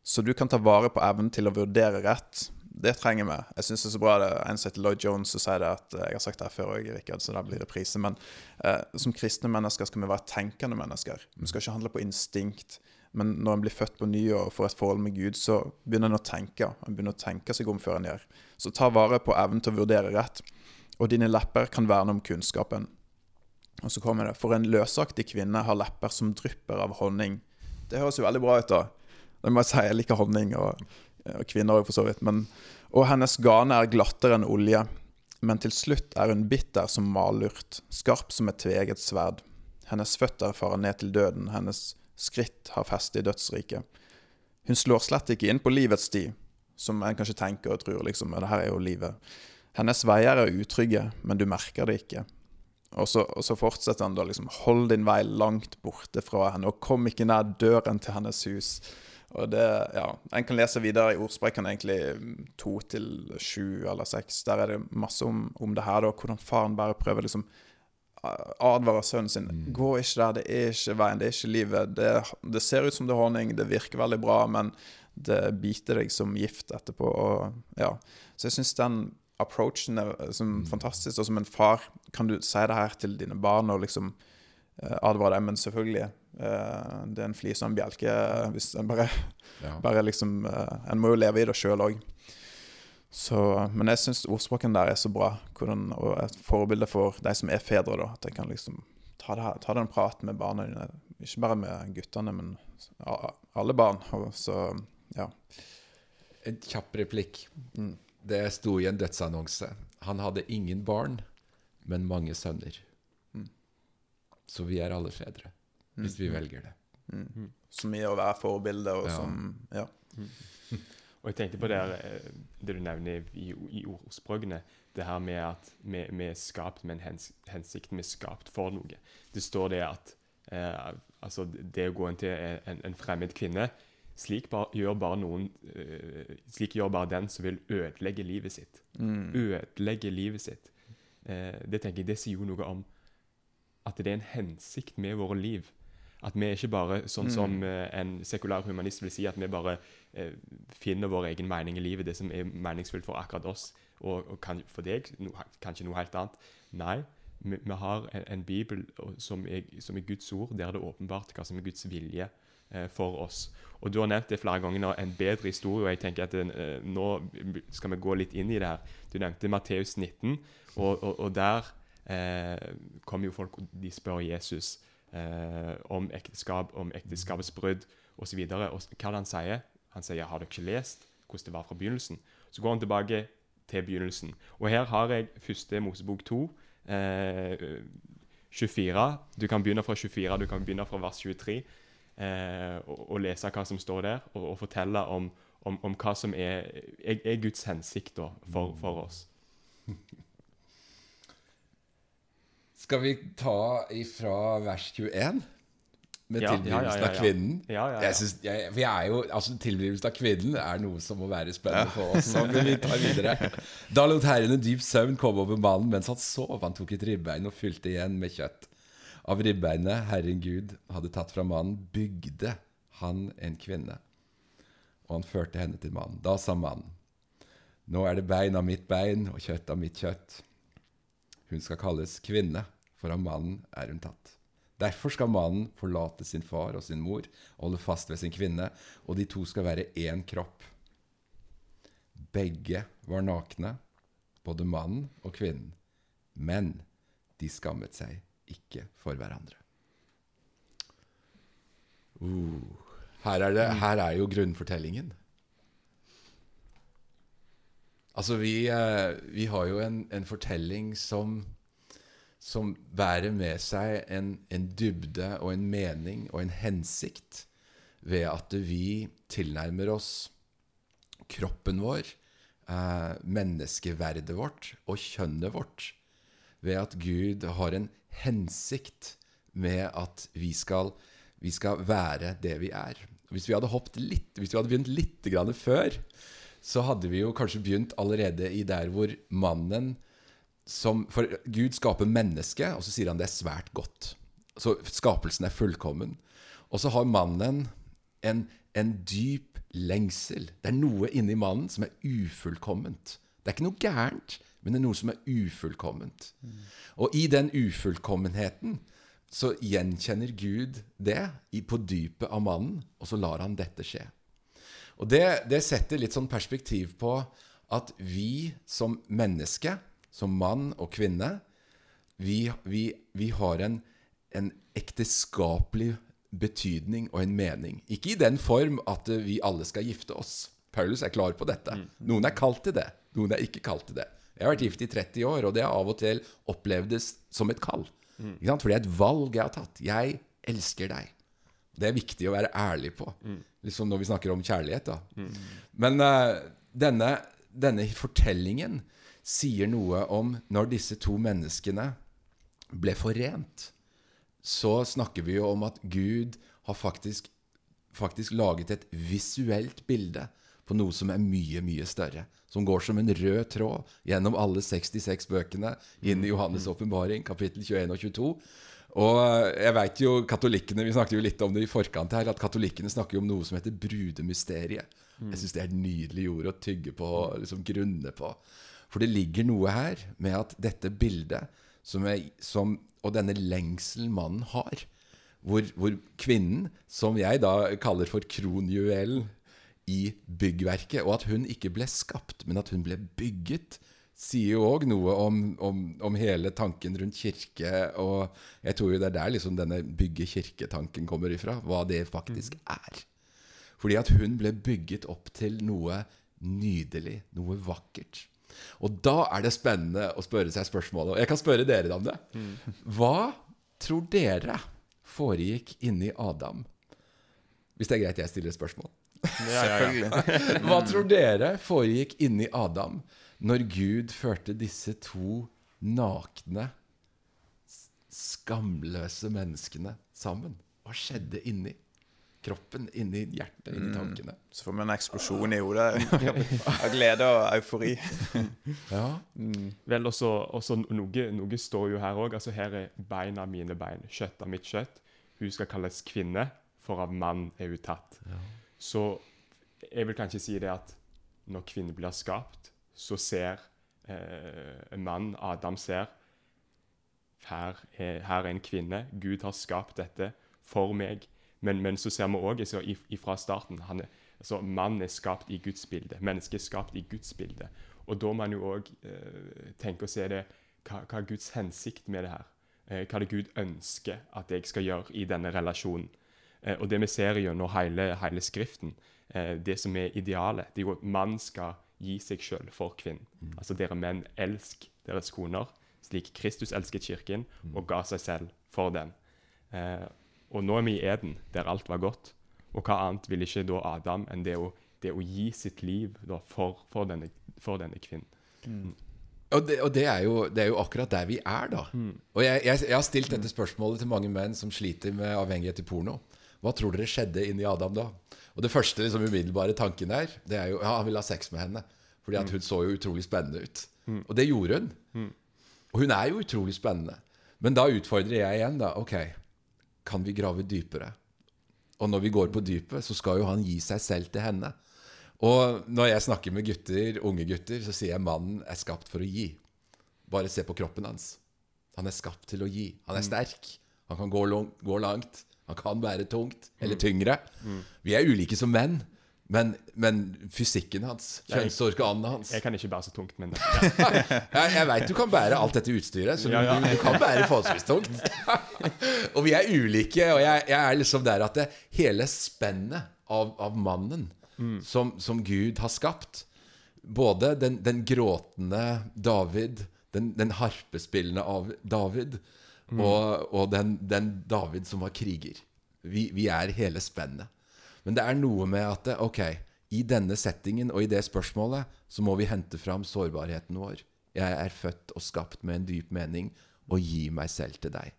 Speaker 2: så du kan ta vare på evnen til å vurdere rett. Det trenger vi. Jeg syns det er så bra det en som heter Lloyd Jones som sier det at Jeg har sagt det her før òg, Rikard, så da blir det reprise. Men eh, som kristne mennesker skal vi være tenkende mennesker. Vi skal ikke handle på instinkt. Men når en blir født på ny og får et forhold med Gud, så begynner en å tenke. En begynner å tenke seg om før en gjør. Så ta vare på evnen til å vurdere rett og dine lepper kan verne om kunnskapen. Og så kommer det For en løsaktig kvinne har lepper som drypper av honning. Det høres jo veldig bra ut, da. Det må jeg si. Jeg liker honning, og, og kvinner òg, for så vidt. Men, og hennes gane er glattere enn olje. Men til slutt er hun bitter som malurt, skarp som et tveget sverd. Hennes føtter farer ned til døden, hennes skritt har feste i dødsriket. Hun slår slett ikke inn på livets sti, som en kanskje tenker og tror, liksom. Det her er jo livet. Hennes veier er utrygge, men du merker det ikke. Og så, og så fortsetter han da liksom Hold din vei langt borte fra henne, og kom ikke nær døren til hennes hus. Og det, ja, En kan lese videre i ordsprekken egentlig to til sju eller seks. Der er det masse om, om det her, da, hvordan faren bare prøver liksom advarer sønnen sin. Mm. Gå ikke der, det er ikke veien, det er ikke livet. Det, det, ser ut som det er honning, det virker veldig bra, men det biter deg som gift etterpå. Og, ja. Så jeg syns den approachen er eh, som mm. fantastisk. Og som en far kan du si det her til dine barn og liksom uh, advare dem. Men selvfølgelig, uh, det er en flis og en bjelke hvis en bare, ja. bare liksom uh, En må jo leve i det sjøl òg. Men jeg syns ordspråken der er så bra. Hvordan, og et forbilde for de som er fedre. da At jeg kan liksom ta, det, her- ta den praten med barna dine. Ikke bare med guttene, men alle barn. Og så, ja.
Speaker 3: En kjapp replikk.
Speaker 2: Mm.
Speaker 3: Det sto i en dødsannonse. Han hadde ingen barn, men mange sønner.
Speaker 2: Mm.
Speaker 3: Så vi er alle fedre, hvis vi velger det.
Speaker 2: Mm. Så mye å være forbilde, og
Speaker 3: Ja.
Speaker 2: som Ja.
Speaker 1: Og jeg tenkte på det, her, eh, det du nevner i, i ordspråkene. Det her med at vi, vi er skapt med en hens, hensikt. Vi er skapt for noe. Det står det at eh, altså det å gå inn til en, en fremmed kvinne slik bar, gjør bare noen uh, Slik gjør bare den som vil ødelegge livet sitt.
Speaker 2: Mm.
Speaker 1: Ødelegge livet sitt. Uh, det tenker jeg, det sier jo noe om at det er en hensikt med våre liv. At vi er ikke bare sånn som uh, en sekulær humanist vil si, at vi bare finner vår egen mening i livet, det som er meningsfullt for akkurat oss, og, og kan, for deg no, kanskje noe helt annet. Nei, vi, vi har en, en bibel som er, som er Guds ord, der det er åpenbart hva som er Guds vilje for oss. Og Du har nevnt det flere ganger en bedre historie. og jeg tenker at eh, Nå skal vi gå litt inn i det her. Du nevnte Matteus 19, og, og, og der eh, kommer jo folk og de spør Jesus eh, om ekteskap, om ekteskapets brudd osv. Hva han sier? Han sier 'Har dere ikke lest hvordan det var fra begynnelsen?' Så går han tilbake til begynnelsen. Og her har jeg første Mosebok 2, eh, 24. Du kan begynne fra 24, du kan begynne fra vers 23 eh, og, og lese hva som står der, og, og fortelle om, om, om hva som er, er, er Guds hensikt da, for, for oss.
Speaker 3: Skal vi ta ifra vers 21? Med
Speaker 1: Ja, ja,
Speaker 3: tilblivelsen
Speaker 1: ja, ja,
Speaker 3: av kvinnen?
Speaker 1: Ja, ja, ja.
Speaker 3: Jeg synes, jeg, for jeg er jo, altså Tilblivelsen av kvinnen er noe som må være spennende for oss. Men vi tar videre. Da lot Herren en dyp søvn komme over mannen mens han sov. Han tok et ribbein og fylte igjen med kjøtt. Av ribbeinet Herren Gud hadde tatt fra mannen, bygde han en kvinne. Og han førte henne til mannen. Da sa mannen, nå er det bein av mitt bein og kjøtt av mitt kjøtt. Hun skal kalles kvinne, for av mannen er hun tatt. Derfor skal mannen forlate sin far og sin mor holde fast ved sin kvinne, og de to skal være én kropp. Begge var nakne, både mannen og kvinnen, men de skammet seg ikke for hverandre. Uh, her, er det, her er jo grunnfortellingen. Altså, vi, eh, vi har jo en, en fortelling som som bærer med seg en, en dybde og en mening og en hensikt ved at vi tilnærmer oss kroppen vår, eh, menneskeverdet vårt og kjønnet vårt ved at Gud har en hensikt med at vi skal, vi skal være det vi er. Hvis vi hadde hoppet litt, hvis vi hadde begynt litt før, så hadde vi jo kanskje begynt allerede i der hvor mannen som, For Gud skaper mennesket, og så sier han det er svært godt. Så skapelsen er fullkommen. Og så har mannen en, en dyp lengsel. Det er noe inni mannen som er ufullkomment. Det er ikke noe gærent, men det er noe som er ufullkomment. Og i den ufullkommenheten så gjenkjenner Gud det i, på dypet av mannen, og så lar han dette skje. Og det, det setter litt sånn perspektiv på at vi som menneske, som mann og kvinne, vi, vi, vi har en, en ekteskapelig betydning og en mening. Ikke i den form at vi alle skal gifte oss. Paulus er klar på dette. Noen er kalt til det, noen er ikke kalt til det. Jeg har vært gift i 30 år, og det har av og til opplevdes som et kall. Sant? For det er et valg jeg har tatt. Jeg elsker deg. Det er viktig å være ærlig på, liksom når vi snakker om kjærlighet. da. Men uh, denne, denne fortellingen sier noe om når disse to menneskene ble forent. Så snakker vi jo om at Gud har faktisk, faktisk laget et visuelt bilde på noe som er mye, mye større. Som går som en rød tråd gjennom alle 66 bøkene inn i Johannes' åpenbaring, kapittel 21 og 22. Og jeg vet jo, katolikkene, Vi snakket jo litt om det i forkant her, at katolikkene snakker jo om noe som heter brudemysteriet. Jeg syns det er et nydelig ord å tygge på og liksom grunne på. For det ligger noe her med at dette bildet som er, som, og denne lengselen mannen har, hvor, hvor kvinnen, som jeg da kaller for kronjuvelen i byggverket, og at hun ikke ble skapt, men at hun ble bygget sier jo òg noe om, om, om, hele tanken rundt kirke. Og jeg tror jo det er der liksom denne bygge kirke-tanken kommer ifra. Hva det faktisk mm. er. Fordi at hun ble bygget opp til noe nydelig, noe vakkert. Og da er det spennende å spørre seg spørsmålet. Og jeg kan spørre dere om det. Mm. Hva tror dere foregikk inni Adam? Hvis det er greit jeg stiller et spørsmål.
Speaker 2: Ja, ja, ja.
Speaker 3: Hva tror dere foregikk inni Adam når Gud førte disse to nakne, skamløse menneskene sammen? Hva skjedde inni kroppen, inni hjertet, inni mm. tankene?
Speaker 2: Mm. Så får vi en eksplosjon i hodet av glede og eufori.
Speaker 3: ja.
Speaker 1: Mm. Vel, også, også noe, noe, står jo her òg. Altså, her er beina mine bein, kjøtt av mitt kjøtt. Hun skal kalles kvinne, for av mann er hun tatt. Ja. Så jeg vil kanskje si det at når kvinner blir skapt, så ser eh, en mann, Adam, ser her er, her er, en kvinne. Gud har skapt dette for meg. Men, men så ser vi òg fra starten han er, altså, Mann er skapt i Guds bilde. Mennesket er skapt i Guds bilde. Og da må man jo òg eh, tenke og se det hva, hva, er Guds hensikt med det her? Eh, hva er det Gud ønsker at jeg skal gjøre i denne relasjonen? Eh, og det vi ser gjennom hele, hele Skriften, eh, det som er idealet, det er jo at mann skal gi seg sjøl for kvinnen. Mm. Altså dere menn, elsk deres koner slik Kristus elsket kirken mm. og ga seg selv for den. Eh, og nå er vi i Eden, der alt var godt. Og hva annet vil ikke da Adam enn det å, det å gi sitt liv da, for, for, denne, for, denne, kvinnen? Mm.
Speaker 3: Og, det, og det, er jo, det, er jo, akkurat der vi er, da. Mm. Og jeg, jeg, jeg, har stilt dette spørsmålet til mange menn som sliter med avhengighet til porno. Hva tror dere skjedde inni Adam da? Og det første liksom, umiddelbare tanken der, det er jo ja, han vil ha sex med henne. Fordi at mm. hun så jo utrolig spennende ut. Mm. Og det gjorde hun. Mm. Og hun er jo utrolig spennende. Men da utfordrer jeg igjen, da. Ok, kan vi grave dypere? Og når vi går på dypet, så skal jo han gi seg selv til henne. Og når jeg snakker med gutter, unge gutter, så sier jeg mannen er skapt for å gi. Bare se på kroppen hans. Han er skapt til å gi. Han er sterk. Han kan gå, gå langt. Han kan være tungt eller tyngre. Vi er ulike som menn. Men, men fysikken hans, kjønnsorganene hans
Speaker 1: Jeg kan ikke bære så tungt, men
Speaker 3: ja. jeg, jeg veit du kan bære alt dette utstyret, så du, ja, ja. du, du kan bære forholdsvis tungt. og vi er ulike, og jeg, jeg, er liksom der at det, hele spennet av, av mannen mm. som, som, Gud har skapt, både den, den gråtende David, den, den harpespillende av David, Mm. Og, og den, den, David som var kriger. Vi, vi, er hele spennet. Men det er noe med at ok, i denne settingen og i det spørsmålet så må vi hente fram sårbarheten vår. Jeg er født og skapt med en dyp mening og gi meg selv til deg.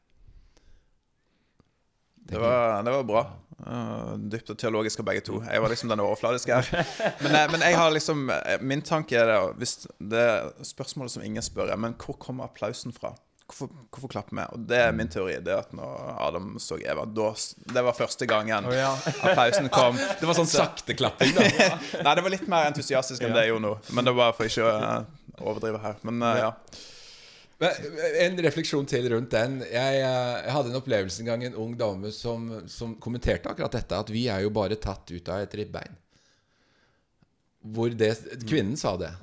Speaker 2: Det var, det var, bra. Uh, dypt og teologisk av begge to. Jeg var liksom den overfladiske her. Men, eh, men, jeg har liksom eh, Min tanke er det, det er spørsmålet som ingen spør, men hvor kommer applausen fra? Hvorfor, hvorfor klapper vi? Og det er min teori. Det at når Adam så Eva da, Det var første gangen oh, ja. applausen kom.
Speaker 3: Det var sånn sakte klapping, da?
Speaker 2: Nei, det var litt mer entusiastisk enn ja. det jeg gjorde nå. Men det var for ikke å uh, overdrive her. Men uh, ja.
Speaker 3: En refleksjon til rundt den. Jeg, jeg, hadde en opplevelse en gang en ung dame som, som, kommenterte akkurat dette. At vi er jo bare tatt ut av et ribbein. Hvor det, kvinnen sa det.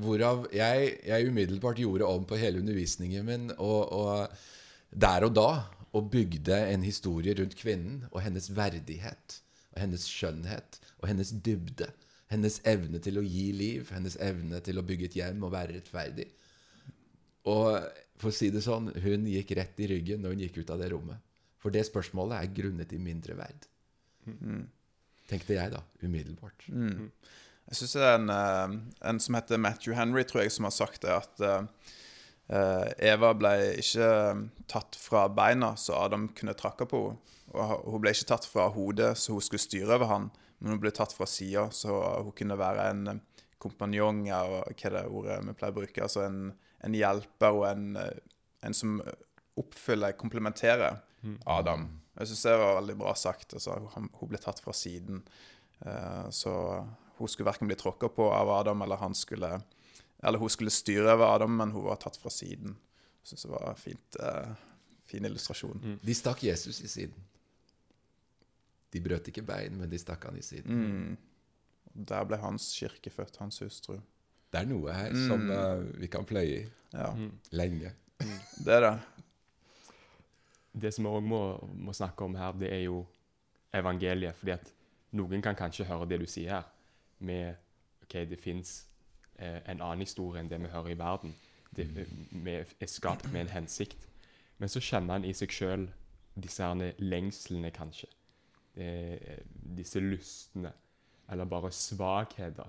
Speaker 3: Hvorav jeg, jeg, umiddelbart gjorde om på hele undervisningen min og, og der og da og bygde en historie rundt kvinnen og hennes verdighet og hennes skjønnhet og hennes dybde. Hennes evne til å gi liv, hennes evne til å bygge et hjem og være rettferdig. Og for å si det sånn, hun gikk rett i ryggen når hun gikk ut av det rommet. For det spørsmålet er grunnet i mindreverd. Mm. Tenkte jeg da, umiddelbart.
Speaker 2: Mm. Jeg syns det er en, eh, en, som heter Matthew Henry, tror jeg, som har sagt det, at uh, Eva ble ikke tatt fra beina så Adam kunne trakke på henne. Og hun ble ikke tatt fra hodet så hun skulle styre over han, men hun ble tatt fra sida så hun kunne være en kompanjong, og hva er det ordet vi pleier å bruke? Altså en, en hjelper og en, en som oppfyller, komplementerer mm. Adam. Jeg syns det var veldig bra sagt. Altså, hun, ble tatt fra siden. Så hun skulle verken bli tråkka på av Adam, eller, han skulle, eller hun skulle styre over Adam, men hun var tatt fra siden. Jeg syns det var en fint, uh, fin illustrasjon.
Speaker 3: Mm. De stakk Jesus i siden. De brøt ikke bein, men de stakk han i siden.
Speaker 2: Mm. Der ble hans kirke født, hans hustru.
Speaker 3: Det er noe her som
Speaker 2: Mm.
Speaker 3: eh, vi kan pløye i
Speaker 2: Ja,
Speaker 1: Mm.
Speaker 3: lenge.
Speaker 2: det er det.
Speaker 1: Det som vi òg må, må snakke om her, det er jo evangeliet. fordi at noen kan kanskje høre det du sier her, med OK, det fins eh, en annen historie enn det vi hører i verden. Det, eh, vi er skapt med en hensikt. Men så kjenner han i seg sjøl disse herne lengslene, kanskje. Eh, disse lystene. Eller bare svakheter.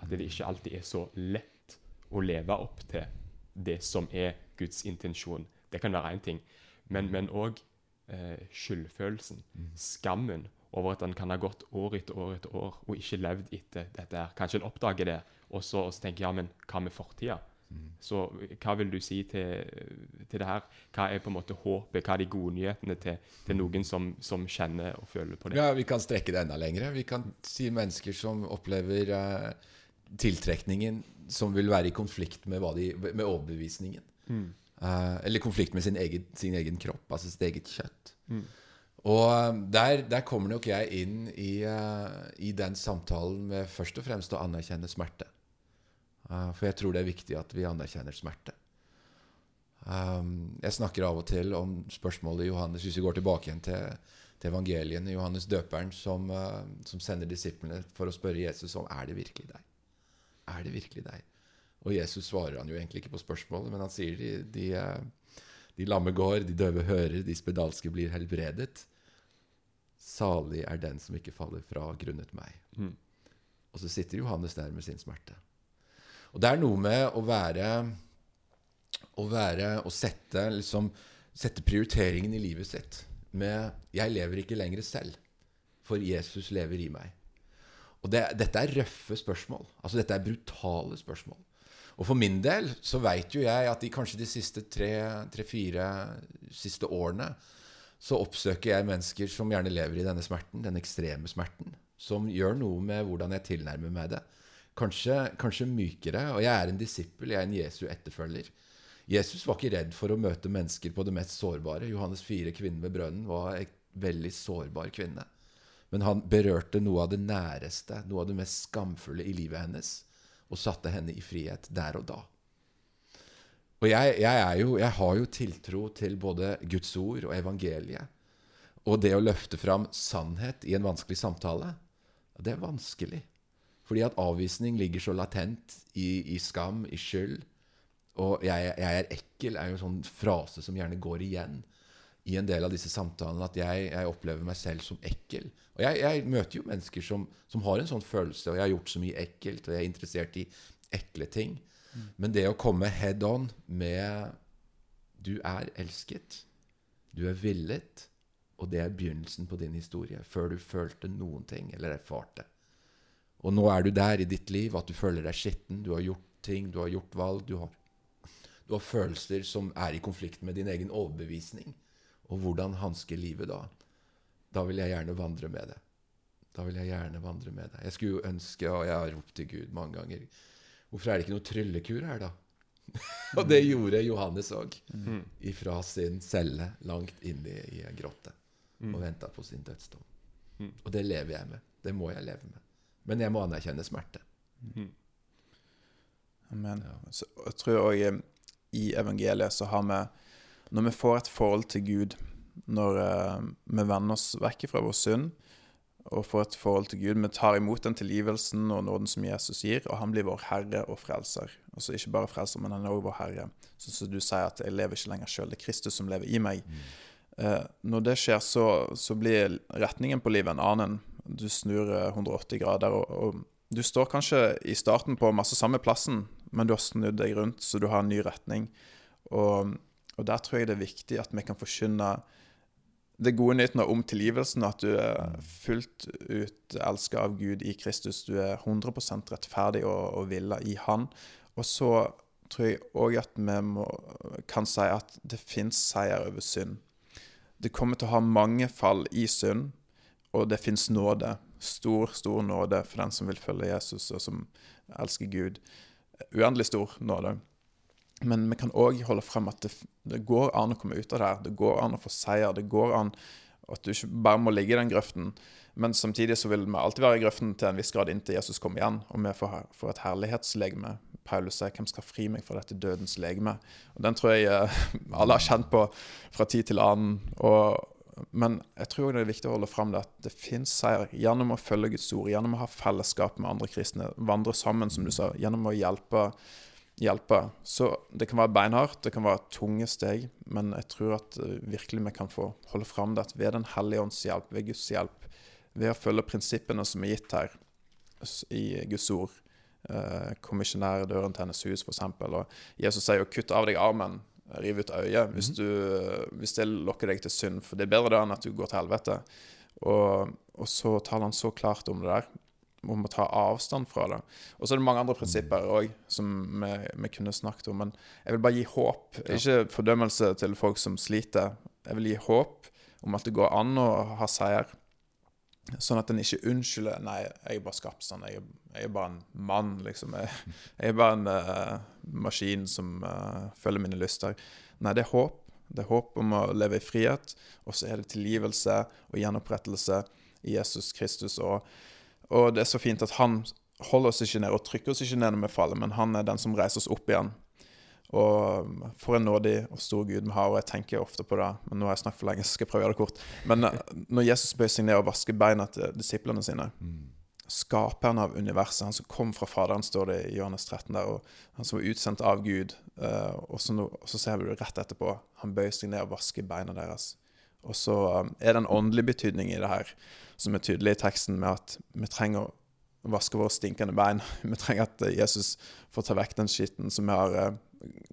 Speaker 1: At det ikke alltid er så lett å leve opp til det som er Guds intensjon. Det kan være én ting. Men òg eh, skyldfølelsen. Skammen over at han kan ha gått år etter år etter år og ikke levd etter dette. her. Kanskje han oppdager det, og så, og så tenker ja, men hva med fortida? Så hva vil du si til, til det her? Hva er på en måte håpet? Hva er de gode nyhetene til, til noen som, som kjenner og føler på det?
Speaker 3: Ja, Vi kan strekke det enda lenger. Vi kan si mennesker som opplever eh, tiltrekningen som vil være i konflikt med, de, med overbevisningen. Eh, eller konflikt med sin egen, sin egen kropp, altså sitt eget kjøtt. Og eh, der, der kommer nok jeg inn i, uh, i den samtalen med først og fremst å anerkjenne smerte. Uh, for jeg tror det er viktig at vi anerkjenner smerte. Um, jeg snakker av og til om spørsmålet i Johannes Hvis vi går tilbake igjen til, til evangeliene. Johannes døperen som, uh, som sender disiplene for å spørre Jesus om er det virkelig deg. Er det virkelig deg? Og Jesus svarer han jo egentlig ikke på spørsmålet, men han sier de, de, de lamme går, de døve hører, de spedalske blir helbredet. Salig er den som ikke faller fra grunnet meg.
Speaker 1: Mm.
Speaker 3: Og så sitter Johannes der med sin smerte. Og det er noe med å være Å være Å sette, liksom, sette prioriteringen i livet sitt med 'Jeg lever ikke lenger selv, for Jesus lever i meg'. Og det, Dette er røffe spørsmål. Altså Dette er brutale spørsmål. Og for min del så veit jo jeg at i kanskje de siste tre-fire siste årene så oppsøker jeg mennesker som gjerne lever i denne smerten, den ekstreme smerten, som gjør noe med hvordan jeg tilnærmer meg det. Kanskje, kanskje mykere. Og jeg er en disippel, jeg er en Jesu etterfølger. Jesus var ikke redd for å møte mennesker på det mest sårbare. Johannes 4, kvinnen ved brønnen, var en veldig sårbar kvinne. Men han berørte noe av det næreste, noe av det mest skamfulle i livet hennes, og satte henne i frihet der og da. Og jeg, jeg, jo, jeg har jo tiltro til både Guds ord og evangeliet. Og det å løfte fram sannhet i en vanskelig samtale, det er vanskelig. Fordi at avvisning ligger så latent i, i skam, i skyld. Og jeg, jeg er ekkel er jo en sånn frase som gjerne går igjen i en del av disse samtalene. At jeg, opplever meg selv som ekkel. Og jeg møter jo mennesker som, som, har en sånn følelse, og jeg har gjort så mye ekkelt, og jeg er interessert i ekle ting. Men det å komme head on med Du er elsket. Du er villet. Og det er begynnelsen på din historie, før du følte noen ting eller erfarte. Og nå er du der i ditt liv at du føler deg skitten, du har gjort ting, du har gjort valg, du har, du har følelser som er i konflikt med din egen overbevisning. Og hvordan hanske livet da? Da vil jeg gjerne vandre med det. Da vil jeg gjerne vandre med det. Jeg skulle jo ønske, og jeg har ropt til Gud mange ganger Hvorfor er det ikke noe tryllekur her, da? og det gjorde Johannes òg.
Speaker 1: Mm.
Speaker 3: Ifra sin celle langt inne i ei grotte og venta på sin dødsdom.
Speaker 1: Mm.
Speaker 3: Og det lever jeg med. Det må jeg leve med. Men jeg må anerkjenne smerte.
Speaker 1: Mm.
Speaker 2: Amen.
Speaker 3: Ja.
Speaker 2: Så jeg tror òg i evangeliet så har vi Når vi får et forhold til Gud, når uh, vi vender oss vekk fra vår synd og får et forhold til Gud, vi tar imot den tilgivelsen og nåden som Jesus gir, og han blir vår Herre og Frelser. Altså ikke bare Frelser, men han er også vår Herre. Sånn som du sier at jeg lever ikke lenger sjøl, det er Kristus som lever i meg. Eh, når det skjer, så, så blir retningen på livet en annen. Du snur eh, 180 grader, og, og du står kanskje i starten på masse samme plassen, men du har snudd deg rundt, så du har en ny retning. Og, og der tror jeg det er viktig at vi kan forkynne det gode nytten om tilgivelsen, at du er fullt ut elska av Gud i Kristus. Du er 100 rettferdig og, og villa i Han. Og så tror jeg òg at vi må, kan si at det fins seier over synd. Det kommer til å ha mange fall i synd, og det fins nåde. Stor, stor nåde for den som vil følge Jesus, og som elsker Gud. Uendelig stor nåde. Men vi kan òg holde frem at det, det, går an å komme ut av det her. Det går an å få seier. Det går an at du ikke bare må ligge i den grøften. Men samtidig så vil vi alltid være i grøften til en viss grad inntil Jesus kommer igjen, og vi får, får et herlighetslegeme. Paulus sier 'Hvem skal fri meg fra dette dødens legeme?' Og Den tror jeg eh, alle har kjent på fra tid til annen. Og, men jeg tror det er viktig å holde frem det at det fins seier gjennom å følge Guds ord, gjennom å ha fellesskap med andre kristne, vandre sammen, som du sa, gjennom å hjelpe hjelpe. Så det kan være beinhardt, det kan være tunge steg, men jeg tror at uh, virkelig vi kan få holde fram det at ved Den hellige ånds hjelp, ved Guds hjelp, ved å følge prinsippene som er gitt her i Guds ord, uh, kommisjonære døren til hennes hus, f.eks., og Jesus sier jo 'kutt av deg armen'. Riv ut øyet hvis, mhm. du, hvis det lokker deg til synd. For det er bedre da enn at du går til helvete. Og, og så taler han så klart om det der om å ta avstand fra det. Og så er det mange andre prinsipper òg som vi, vi, kunne snakket om. Men jeg vil bare gi håp. Ikke fordømmelse til folk som sliter. Jeg vil gi håp om at det går an å ha seier. Sånn at en ikke unnskylder Nei, jeg er bare skapt sånn. Jeg, jeg, er bare en mann, liksom. Jeg, jeg er bare en uh, maskin som uh, følger mine lyster. Nei, det er håp. Det er håp om å leve i frihet. Og så er det tilgivelse og gjenopprettelse i Jesus Kristus. og og det er så fint at han holder oss ikke ned og trykker oss ikke ned når vi faller, men han er den som reiser oss opp igjen. Og for en nådig og stor Gud vi har, og jeg tenker ofte på det. Men nå har jeg snakket for lenge, så skal jeg prøve å gjøre det kort. Men uh, når Jesus bøyer seg ned og vasker beina til disiplene sine. Skaperen av universet, han som kom fra Faderen, står det i Johannes 13 der, og han som var utsendt av Gud. Uh, og, så nå, og, så ser vi det rett etterpå. Han bøyer seg ned og vasker beina deres. Og så um, er det en åndelig betydning i det her som er tydelig i teksten, med at vi trenger å vaske våre stinkende bein. Vi trenger at eh, Jesus får ta vekk den skitten som vi har eh,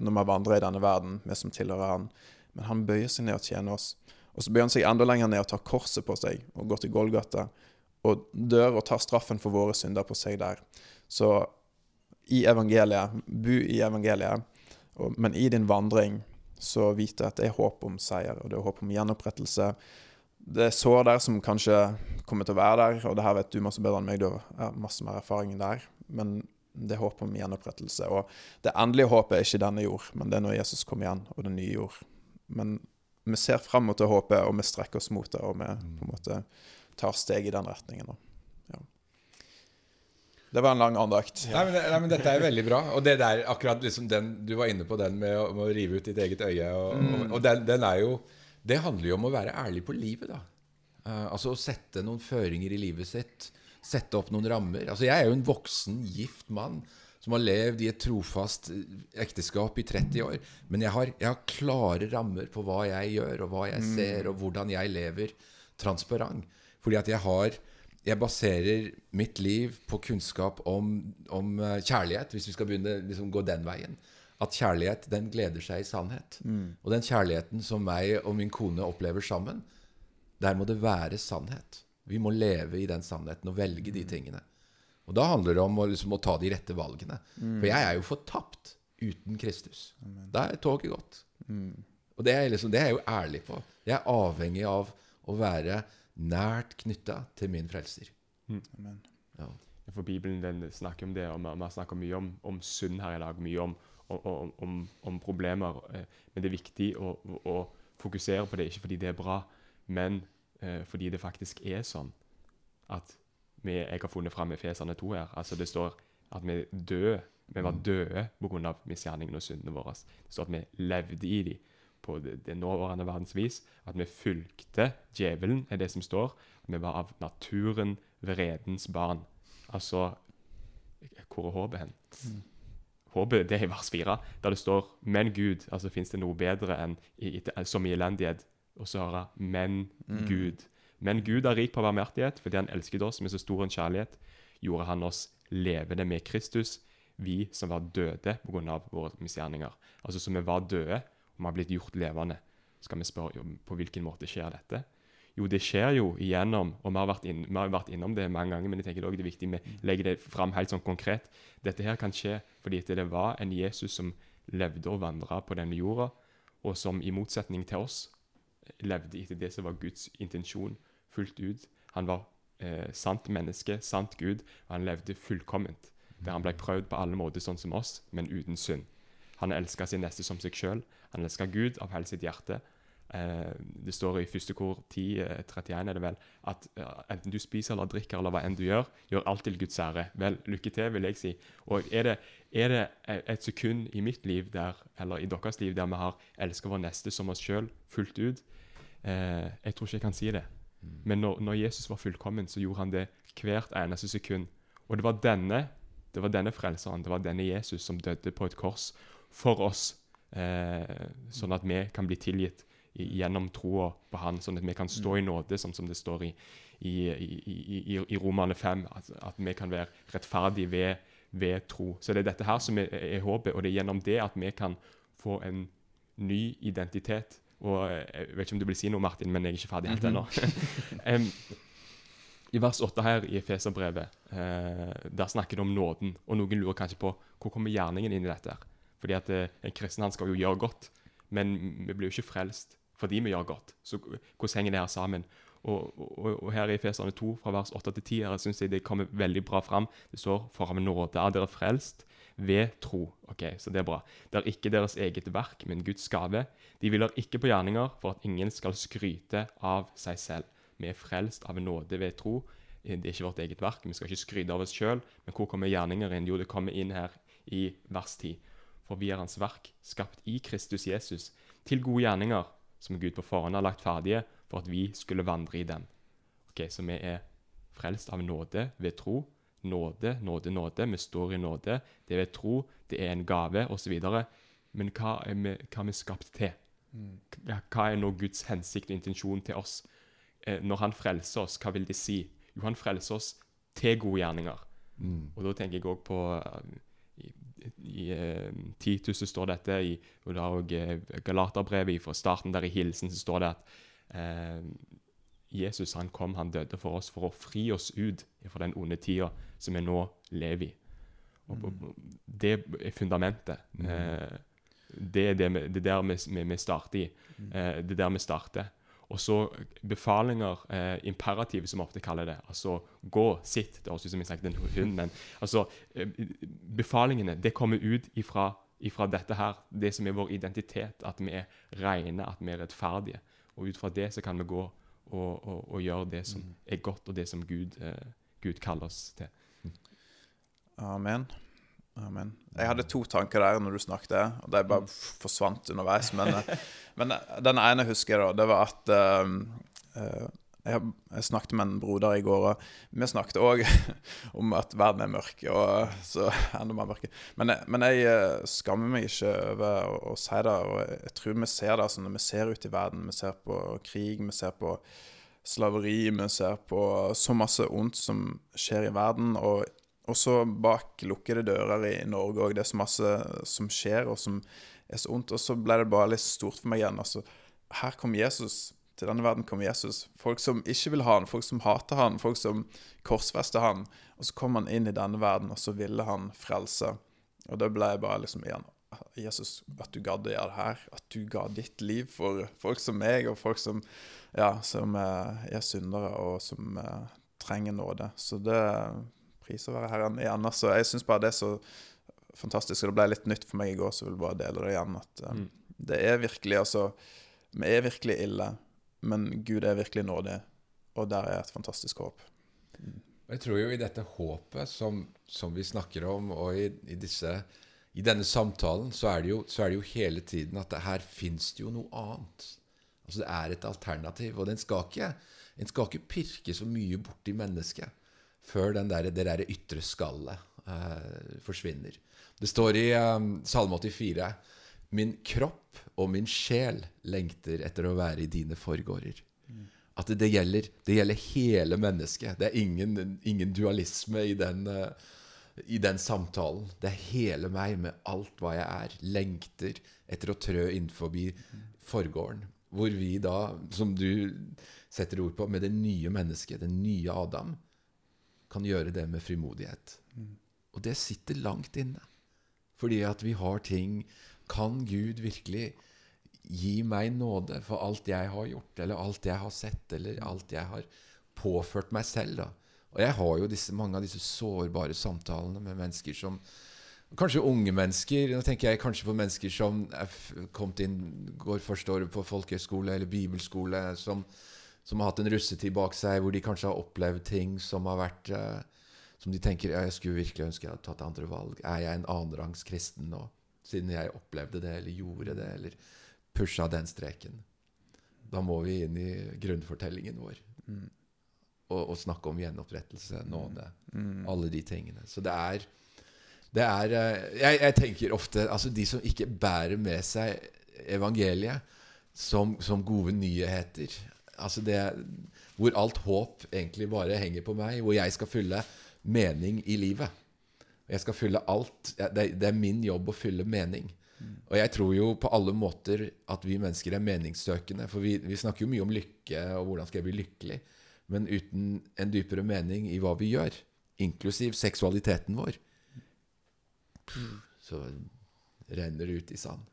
Speaker 2: når vi vandrer i denne verden, vi som tilhører Han. Men han bøyer seg ned og tjener oss. Og så bøyer han seg enda lenger ned og tar korset på seg og går til Golgata og dør og tar straffen for våre synder på seg der. Så i evangeliet, bu i evangeliet, men i din vandring så vite at det er håp om seier, og det er håp om gjenopprettelse det er sår der som kanskje kommer til å være der, og det her vet du masse bedre enn meg, du har masse mer erfaring der. Men det er håp om gjenopprettelse. Og det endelige håpet er ikke denne jord, men det er når Jesus kommer igjen, og det nye jord. Men vi ser fram mot det håpet, og vi strekker oss mot det, og vi på en måte tar steg i den retningen. Ja. Det var en lang andakt.
Speaker 3: Ja. Nei, men, nei, men, Dette er veldig bra. Og det der, akkurat liksom den, Du var inne på den med å, med å rive ut ditt eget øye. Og, mm. og, og den, den, er jo det handler jo om å være ærlig på livet, da. Uh, altså å sette noen føringer i livet sitt. Sette opp noen rammer. Altså Jeg er jo en voksen, gift mann som har levd i et trofast eh, ekteskap i 30 år. Men jeg har, jeg har klare rammer på hva jeg gjør, og hva jeg mm. ser, og hvordan jeg lever transparent. Fordi at jeg har jeg baserer mitt liv på kunnskap om, om eh, kjærlighet, hvis vi skal begynne liksom gå den veien at kjærlighet den gleder seg i sannhet. Mm. Og den kjærligheten som meg og min kone opplever sammen, der må det være sannhet. Vi må leve i den sannheten og velge de mm. tingene. Og da handler det om å, liksom, å ta de rette valgene. Mm. For jeg er jo fortapt uten Kristus. Amen. Da er toget gått. Mm. Og det er, liksom, det er, jeg jo ærlig på. Jeg er avhengig av å være nært knytta til min frelser.
Speaker 1: Mm. Ja. For Bibelen den snakker om det, og vi har snakka mye om, om synd her i dag. Mye om om, om, om problemer. Eh, men det er viktig å, å, fokusere på det, ikke fordi det er bra, men eh, fordi det faktisk er sånn at vi, jeg har funnet fram i Feserne 2 her. altså Det står at vi døde. Vi var døde pga. misgjerningene og syndene våre. Det står at vi levde i dem på det, det nåværende verdens vis. At vi fulgte djevelen, er det som står. Vi var av naturen vredens barn. Altså Hvor er håpet hen? Mm håper det er i vers 4, der det står 'Men Gud'. Altså fins det noe bedre enn i, som i elendighet? Og så hører 'Men mm. Gud'. Men Gud er rik på barmhjertighet fordi han elsket oss med så stor en kjærlighet. Gjorde han oss levende med Kristus, vi som var døde pga. våre misgjerninger. Altså som vi var døde, vi har blitt gjort levende. Skal vi spørre på hvilken måte skjer dette? Jo, det skjer jo igjennom, og vi har, inn, vi har vært, innom det mange ganger, men jeg tenker det er viktig vi legger det fram helt sånn konkret. Dette her kan skje fordi det var en Jesus som levde og vandra på denne jorda, og som i motsetning til oss levde etter det som var Guds intensjon fullt ut. Han var eh, sant menneske, sant Gud, og han levde fullkomment. Der han ble prøvd på alle måter sånn som oss, men uten synd. Han elska sin neste som seg sjøl. Han elska Gud av hele sitt hjerte. Eh, det står i første kor 10, eh, 31 er det vel, at eh, enten du spiser eller drikker, eller hva enn du gjør, gjør alt til Guds ære. Vel, lykke til, vil jeg si. Og er det, er det et sekund i mitt liv der, eller i deres liv der vi har elska vår neste som oss sjøl fullt ut? Eh, jeg tror ikke jeg kan si det. Men når, når Jesus var fullkommen, så gjorde han det hvert eneste sekund. Og det var denne det var denne frelseren, det var denne Jesus som døde på et kors for oss, eh, sånn at vi kan bli tilgitt gjennom troa på Han, sånn at vi kan stå i nåde, sånn som det står i, i, i, i Romane 5, at, at, vi kan være rettferdige ved, ved, tro. Så det er dette her som er, er håpet, og det er gjennom det at vi kan få en ny identitet. Og eh, Jeg vet ikke om du vil si noe, Martin, men jeg er ikke ferdig helt ennå. um, I vers 8 her i Efeserbrevet, uh, der snakker det om nåden. Og noen lurer kanskje på hvor kommer gjerningen inn i dette. her? Fordi at eh, En kristen han skal jo gjøre godt, men vi blir jo ikke frelst fordi vi gjør godt. Så hvordan henger det her sammen? Og, og, og her i Feserne 2, fra vers 8 til 10, her syns jeg det kommer veldig bra fram. Det står 'For av nåde er dere frelst ved tro'. Ok, Så det er bra. Det er ikke deres eget verk, men Guds gave. De hviler ikke på gjerninger for at ingen skal skryte av seg selv. Vi er frelst av nåde ved tro. Det er ikke vårt eget verk. Vi skal ikke skryte av oss sjøl. Men hvor kommer gjerninger inn? Jo, det kommer inn her i vers 10. For vi er Hans verk, skapt i Kristus Jesus, til gode gjerninger, som Gud på forhånd har lagt ferdige for at vi skulle vandre i dem. Ok, Så vi er frelst av nåde ved tro. Nåde, nåde, nåde. Vi står i nåde. Det er ved tro. Det er en gave, osv. Men hva er, vi, hva er vi skapt til? Mm. Hva er nå Guds hensikt og intensjon til oss? Eh, når han frelser oss, hva vil det si? Jo, han frelser oss til gode gjerninger. Mm. Og da tenker jeg òg på uh, I, uh, Titus står dette, i, og da òg uh, Galaterbrevet fra starten der i hilsen så står det at eh, Jesus han kom, han døde for oss for å fri oss ut fra den onde tida som vi nå lever i. Og, mm. Det er fundamentet. Mm. det er det vi, det der vi, vi, starter i. Mm. det er der vi starter. Og så befalinger, eh, imperativ, som vi ofte kaller det. Altså gå, sitt. Det høres ut som jeg snakket en hund, men altså eh, Befalingene, det kommer ut ifra, ifra, dette her. Det som er vår identitet. At vi er rene, at vi er rettferdige. Og ut fra det så kan vi gå og, og, og gjøre det som mm. er godt, og det som Gud, eh, Gud kaller oss til.
Speaker 2: Amen. Amen. Jeg hadde to tanker der når du snakket, og de bare forsvant underveis. Men, eh, men eh, den ene husker jeg, da. Det var at uh, jeg, jeg, snakket med en broder i går, og vi snakket òg om at verden er mørk. Og så enda mer mørke. Men, men jeg skammer meg ikke over å, å, si det. Og jeg tror vi ser det altså, når vi ser ut i verden. Vi ser på krig, vi ser på slaveri, vi ser på så masse ondt som skjer i verden. og også bak lukkede dører i Norge òg. Det er så masse som skjer, og som er så ondt. Og så ble det bare litt stort for meg igjen. Altså, her kom Jesus. Til denne verden kom Jesus. Folk som ikke vil ha han, folk som hater han, folk som korsfester han. Og så kom han inn i denne verden, og så ville han frelse. Og da ble jeg bare liksom igjen Jesus, at du gadd å gjøre det her. At du ga ditt liv for folk som meg, og folk som, ja, som er, er syndere, og som uh, trenger nåde. Så det pris å være her igjen. Altså, jeg syns bare det er så fantastisk, og det ble litt nytt for meg i går, så jeg vil bare dele det igjen. At um, mm. det er virkelig Altså, vi er virkelig ille, men Gud er virkelig nådig, og der er et fantastisk håp.
Speaker 3: Mm. Jeg tror jo i dette håpet som, som vi snakker om, og i, i, disse, i denne samtalen, så er, jo, så er, det jo, hele tiden at det, her fins det jo noe annet. Altså Det er et alternativ, og den skal ikke, den skal ikke pirke så mye borti mennesket før den der, det der ytre skallet eh, forsvinner. Det står i eh, Salme 84 Min kropp og min sjel lengter etter å være i dine forgårder. Mm. At det, det, gjelder, det, gjelder, hele mennesket. Det er ingen, ingen dualisme i den, uh, i den, samtalen. Det er hele meg med alt hva jeg er. Lengter etter å trø innenfor mm. forgården. Hvor vi da, som du setter ord på, med det nye mennesket, den nye Adam, kan gjøre det med frimodighet. Mm. Og det sitter langt inne. Fordi at vi har ting Kan Gud virkelig gi meg nåde for alt jeg har gjort, eller alt jeg har sett, eller alt jeg har påført meg selv? da? Og jeg har jo disse, mange av disse sårbare samtalene med mennesker som Kanskje unge mennesker. Nå tenker jeg kanskje på mennesker som er kommet inn, går første året på folkehøyskole eller bibelskole, som, som har hatt en russetid bak seg, hvor de kanskje har opplevd ting som har vært eh, Som de tenker ja, jeg skulle virkelig ønske jeg hadde tatt andre valg. Er jeg en annenrangs kristen nå, siden jeg opplevde det, eller gjorde det, eller pusha den streken? Da må vi inn i grunnfortellingen vår
Speaker 2: Mm.
Speaker 3: og, og snakke om gjenopprettelse, nåde,
Speaker 2: Mm.
Speaker 3: alle de tingene. Så det er, det er eh, jeg, jeg tenker ofte Altså, de som ikke bærer med seg evangeliet som, som gode nyheter Altså det Hvor alt håp egentlig bare henger på meg, hvor jeg skal fylle mening i livet. Jeg skal fylle alt det, det er min jobb å fylle mening. Og jeg tror jo på alle måter at vi mennesker er meningssøkende. For vi, vi snakker jo mye om lykke og hvordan skal jeg bli lykkelig. Men uten en dypere mening i hva vi gjør, inklusiv seksualiteten vår, så renner det ut i sand.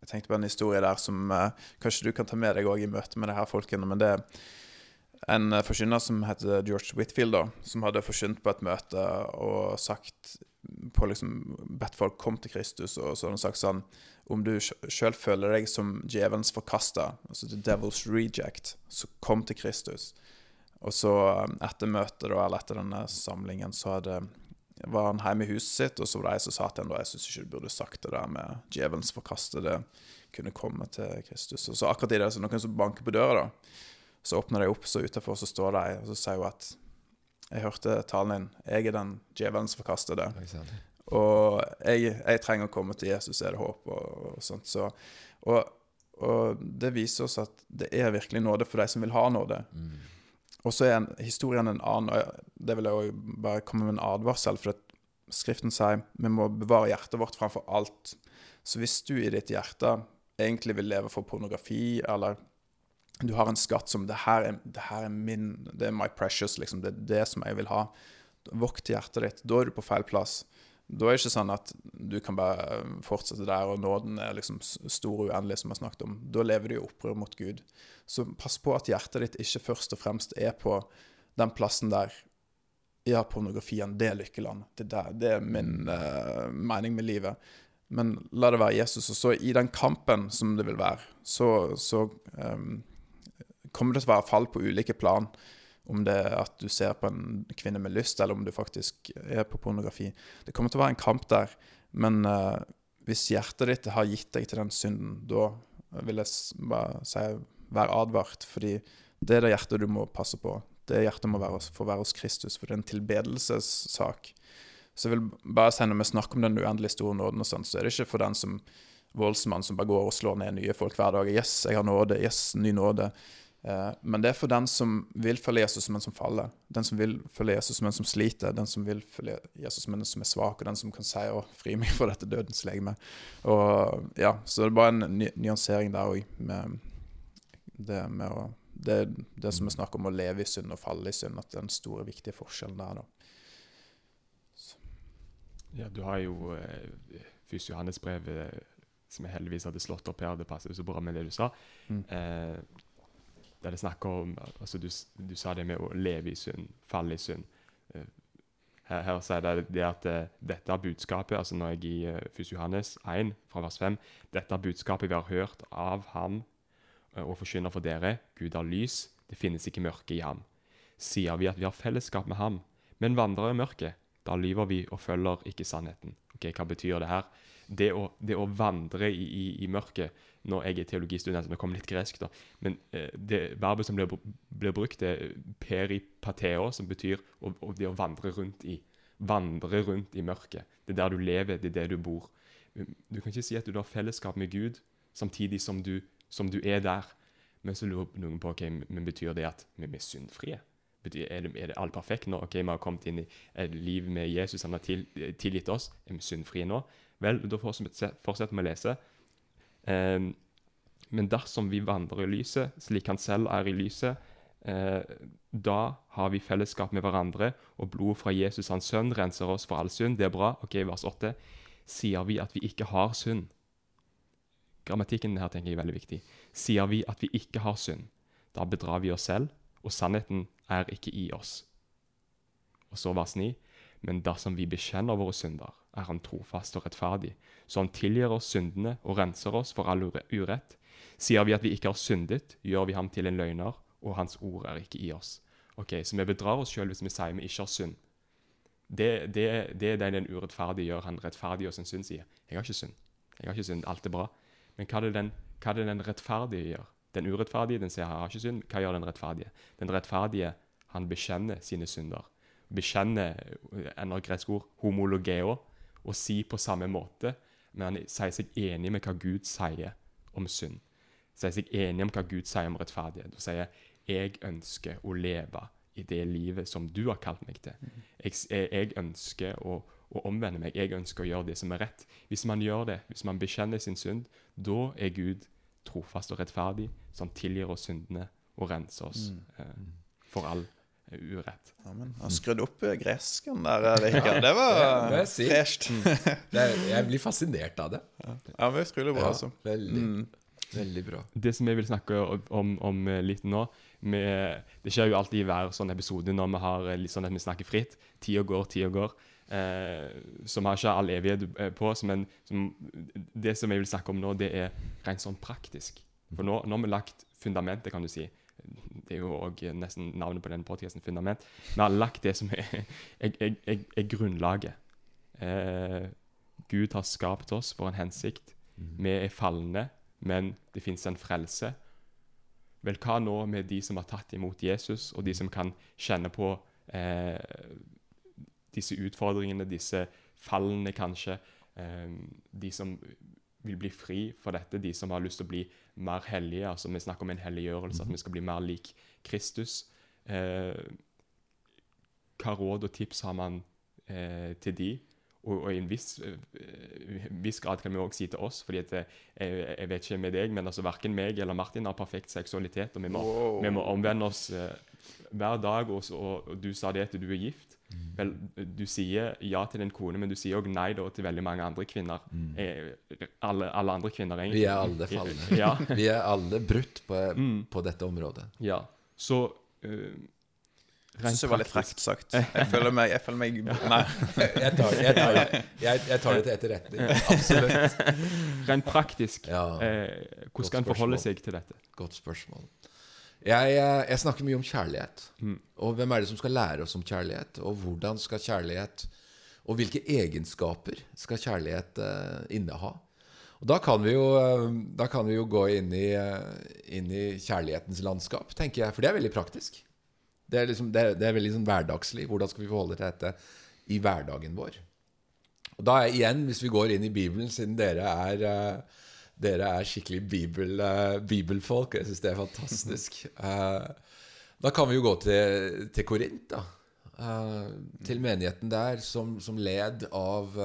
Speaker 2: Jeg tenkte på en historie der som uh, kanskje du kan ta med deg i møte med det her folkene. Men det er en eh, forkynner som heter George Whitfield, da, som hadde forkynt på et møte og sagt på liksom bedt folk kom til Kristus, og så hadde han sagt sånn Om du sjøl føler deg som djevelens forkasta, altså the devil's reject, så kom til Kristus. Og så eh, etter møtet, da, eller etter denne samlingen, så hadde var han hjemme i huset sitt, og så var det ei som sa til ham jeg syns ikke du burde sagt det der med djevelens forkastede kunne komme til Kristus. Og så akkurat i det så noen som banker på døra, da, så åpner de opp, så utenfor så står de, og så sier hun at jeg hørte talen din, jeg er den djevelens forkastede, og jeg, jeg trenger å komme til Jesus, er det håp, og, og sånt. Så, og, og det viser oss at det er virkelig nåde for de som vil ha nåde. Og så er en, historien en annen, og det vil jeg også bare komme med en advarsel, for at Skriften sier vi må bevare hjertet vårt framfor alt. Så hvis du i ditt hjerte egentlig vil leve for pornografi, eller du har en skatt som det her er, det her er min, det er my precious, liksom, det er det som jeg vil ha, vokt hjertet ditt. Da er du på feil plass. Da er det ikke sånn at du kan bare fortsette der, og nåden er liksom stor og uendelig, som vi har snakket om. Da lever du i opprør mot Gud. Så pass på at hjertet ditt ikke først og fremst er på den plassen der Ja, pornografien, det er lykkeland. Det, der, det er min uh, mening med livet. Men la det være Jesus. Og så i den kampen som det vil være, så, så um, kommer det til å være fall på ulike plan. Om det er at du ser på en kvinne med lyst, eller om du faktisk er på pornografi. Det kommer til å være en kamp der. Men uh, hvis hjertet ditt har gitt deg til den synden, da vil jeg bare si vær advart. Fordi det er det hjertet du må passe på. Det hjertet må være, få være hos Kristus, for det er en tilbedelsessak. Så jeg vil bare si når vi snakker om den uendelig store nåden, og sånn, så er det ikke for den som voldsmann som bare går og slår ned nye folk hver dag. Yes, jeg har nåde. Yes, ny nåde. Eh, men det er for den som vil følge Jesus som en som faller. Den som vil følge Jesus som en som sliter. Den som vil følge Jesus som en som er svak, og den som kan si 'Å, fri meg fra dette dødens legeme'. Og ja, Så det er bare en ny nyansering der òg, med det med å det, det som er snakk om å leve i synd og falle i synd, at det er den store, viktige forskjellen der, da.
Speaker 1: Ja, du har jo eh, Først Johannes brev, eh, som jeg heldigvis hadde slått opp her. Det passer jo så bra med det du sa.
Speaker 2: Mm.
Speaker 1: Eh, der det snakker om altså du, du sa det med å leve i synd, falle i synd. Eh, her, her sier det, det at eh, dette er budskapet, altså når jeg i eh, 1. Johannes 1, fra vers 5 Dette er budskapet vi har hørt av ham eh, og forkynner for dere. Gud er lys, det finnes ikke mørke i ham. Sier vi at vi har fellesskap med ham, men vandrer i mørket, da lyver vi og følger ikke sannheten. Ok, Hva betyr det her? Det å, det å vandre i, i, i mørket Når jeg er teologistudent, så det kommer litt gresk, da. Men eh, det verbet som blir, blir brukt, er peripateo, som betyr å, å, det å vandre rundt i. Vandre rundt i mørket. Det er der du lever, det er der du bor. Du kan ikke si at du har fellesskap med Gud samtidig som du, som du er der. Men så lurer noen på ok, men betyr det at vi er syndfrie? Er, det, er det alt perfekt nå? Ok, Vi har kommet inn i et liv med Jesus, han har til, tilgitt oss. Er vi syndfrie nå? Vel, da fortsetter vi å lese. Ehm, men dersom vi vandrer i lyset, slik han selv er i lyset, eh, da har vi fellesskap med hverandre, og blodet fra Jesus, hans sønn, renser oss for all synd. Det er bra. Ok, vers 8. Sier vi at vi ikke har synd? Grammatikken her tenker jeg er veldig viktig. Sier vi at vi ikke har synd, da bedrar vi oss selv, og sannheten er ikke i oss. Og så vers 9. Men dersom vi bekjenner våre synder, er Han trofast og rettferdig, så Han tilgir oss syndene og renser oss for all urett. Sier vi at vi ikke har syndet, gjør vi ham til en løgner, og Hans ord er ikke i oss. Ok, Så vi bedrar oss sjøl hvis vi sier vi ikke har synd. Det, det, det er det den urettferdige gjør. Han rettferdiggjør sin synd, sier. Jeg har ikke synd. Jeg har ikke synd, Alt er bra. Men hva er det den, hva er det den rettferdige gjør? Den urettferdige den sier jeg har ikke synd. Hva gjør den rettferdige? Den rettferdige han bekjenner sine synder. Bekjenner ender gresk ord, homologeo, og sier på samme måte, men han sier seg enig med hva Gud sier om synd. Sier seg enig om hva Gud sier om rettferdighet. Og sier jeg ønsker å leve i det livet som du har kalt meg til. Jeg, jeg ønsker å, å omvende meg. Jeg ønsker å gjøre det som er rett. Hvis man gjør det, hvis man bekjenner sin synd, da er Gud trofast og rettferdig, som tilgir oss syndene og renser oss eh, for all urett.
Speaker 2: men Han skrudde opp eh, gresken der, eh, Rikard. Det var
Speaker 3: Det
Speaker 2: fresht.
Speaker 3: Jeg blir fascinert av det.
Speaker 2: Ja, men utrolig bra,
Speaker 3: Ja,
Speaker 2: altså.
Speaker 3: veldig,
Speaker 2: Mm.
Speaker 3: veldig bra.
Speaker 1: Det som jeg vil snakke om, om eh, litt nå med, Det skjer jo alltid i hver sånn episode når vi har litt sånn at vi snakker fritt. Tida går, tida går. Eh, som har ikke all evighet på oss, men som, det som jeg vil snakke om nå, det er rent sånn praktisk. For nå, nå har vi lagt fundamentet, kan du si. Det er jo òg nesten navnet på denne podkasten, fundament. Vi har lagt det som er, er, er, er, grunnlaget. Eh, Gud har skapt oss for en hensikt. Vi er falne, men det fins en frelse. Vel, hva nå med de som har tatt imot Jesus, og de som kan kjenne på eh, disse utfordringene, disse fallene kanskje, eh, de som vil bli fri for dette, de som har lyst til å bli mer hellige, altså vi snakker om en helliggjørelse, at vi skal bli mer lik Kristus. Eh, hva råd og tips har man eh, til de? Og, og i en viss, eh, viss grad kan vi også si til oss, fordi at eh, jeg, jeg vet ikke med deg, men altså verken meg eller Martin har perfekt seksualitet, og vi må,
Speaker 2: Wow.
Speaker 1: vi må omvende oss eh, hver dag. Også, og, du sa det at du er gift. Vel, du sier ja til din kone, men du sier òg nei da, til veldig mange andre kvinner. Eh, alle, alle andre kvinner, egentlig.
Speaker 3: Vi er alle falne.
Speaker 1: Ja.
Speaker 3: Vi er alle brutt på,
Speaker 1: Mm.
Speaker 3: på dette området.
Speaker 1: ja. Så
Speaker 2: Jeg syns det var litt frekt sagt. Jeg føler meg, jeg føler meg Nei.
Speaker 3: Jeg tar, jeg tar, det- jeg, jeg tar det til etterretning. Absolutt.
Speaker 1: rent praktisk,
Speaker 3: Ja,
Speaker 1: eh, hvordan skal en forholde seg til dette?
Speaker 3: godt spørsmål. Jeg, eh, jeg snakker mye om kjærlighet.
Speaker 1: Mm.
Speaker 3: Og hvem er det som skal lære oss om kjærlighet? Og hvordan skal kjærlighet Og hvilke egenskaper skal kjærlighet eh, inneha? Og da kan vi jo, da kan vi jo gå inn i, inn i kjærlighetens landskap, tenker jeg. For det er veldig praktisk. Det er, liksom, det er, det er veldig sånn hverdagslig. Hvordan skal vi forholde til dette i hverdagen vår? Og da er igjen, hvis vi går inn i Bibelen, siden dere er uh, dere er skikkelig bibel, uh, bibelfolk. Jeg syns det er fantastisk. Uh, da kan vi jo gå til, til Korint, da. Uh, til menigheten der som, som led av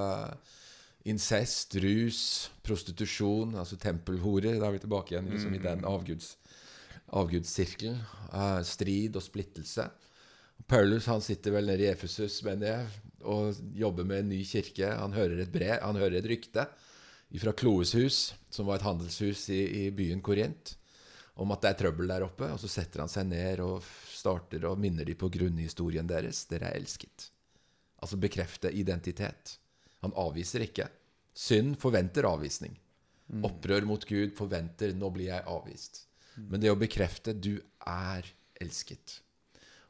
Speaker 3: incest, rus, prostitusjon, altså tempelhorer. Da er vi tilbake igjen liksom, i den avguds, avgudssirkelen. Uh, strid og splittelse. Paulus han sitter vel nede i Efesus, mener jeg, og jobber med en ny kirke. Han hører et brev, han hører et rykte fra Kloes hus, som var et handelshus i, i byen Korint, om at det er trøbbel der oppe. Og så setter han seg ned og starter og minner de på grunnhistorien deres. Dere er elsket. Altså bekrefte identitet. Han avviser ikke. Synd forventer avvisning. Opprør mot Gud forventer 'nå blir jeg avvist'. Men det å bekrefte 'du er elsket'.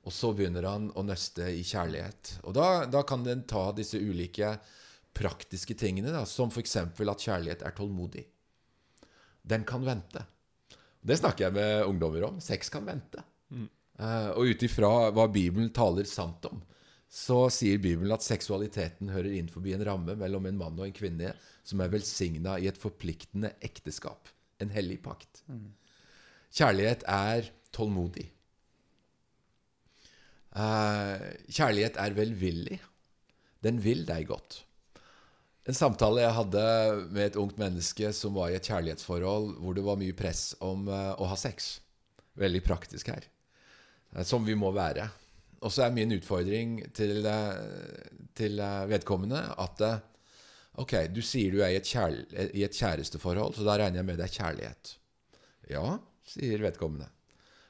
Speaker 3: Og så begynner han å nøste i kjærlighet. Og da, da kan den ta disse ulike praktiske tingene, da, som f.eks. at kjærlighet er tålmodig. Den kan vente. Det snakker jeg med ungdommer om. Sex kan vente. Eh, og ut ifra hva Bibelen taler sant om, så sier Bibelen at seksualiteten hører inn forbi en ramme mellom en mann og en kvinne som er velsigna i et forpliktende ekteskap. En hellig pakt. Kjærlighet er tålmodig. Eh, kjærlighet er velvillig. Den vil deg godt. En samtale jeg hadde med et ungt menneske som var i et kjærlighetsforhold hvor det var mye press om eh, å ha sex. Veldig praktisk her. Eh, som vi må være. Og så er min utfordring til, til vedkommende at Ok, du sier du er i et, kjær, i et kjæresteforhold, så da regner jeg med det er kjærlighet. Ja, sier vedkommende.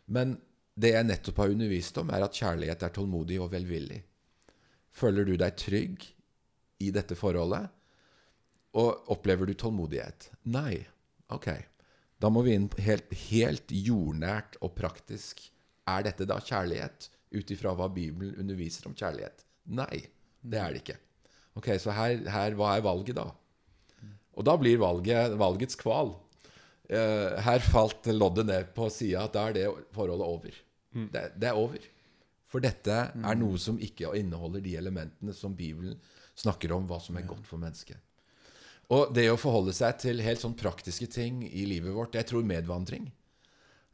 Speaker 3: Men det jeg nettopp har undervist om, er at kjærlighet er tålmodig og velvillig. Føler du deg trygg i dette forholdet? Og opplever du tålmodighet? Nei. Ok. Da må vi inn helt, helt jordnært og praktisk. Er dette da kjærlighet, ut ifra hva Bibelen underviser om kjærlighet? Nei, det er det ikke. Ok, Så her, her hva er valget da? Og da blir valget valgets kval. Eh, her falt loddet ned på sida at da er det forholdet over. Det, det er over. For dette er noe som ikke inneholder de elementene som Bibelen snakker om hva som er godt for mennesket. Og det å forholde seg til helt sånn praktiske ting i livet vårt Jeg tror medvandring.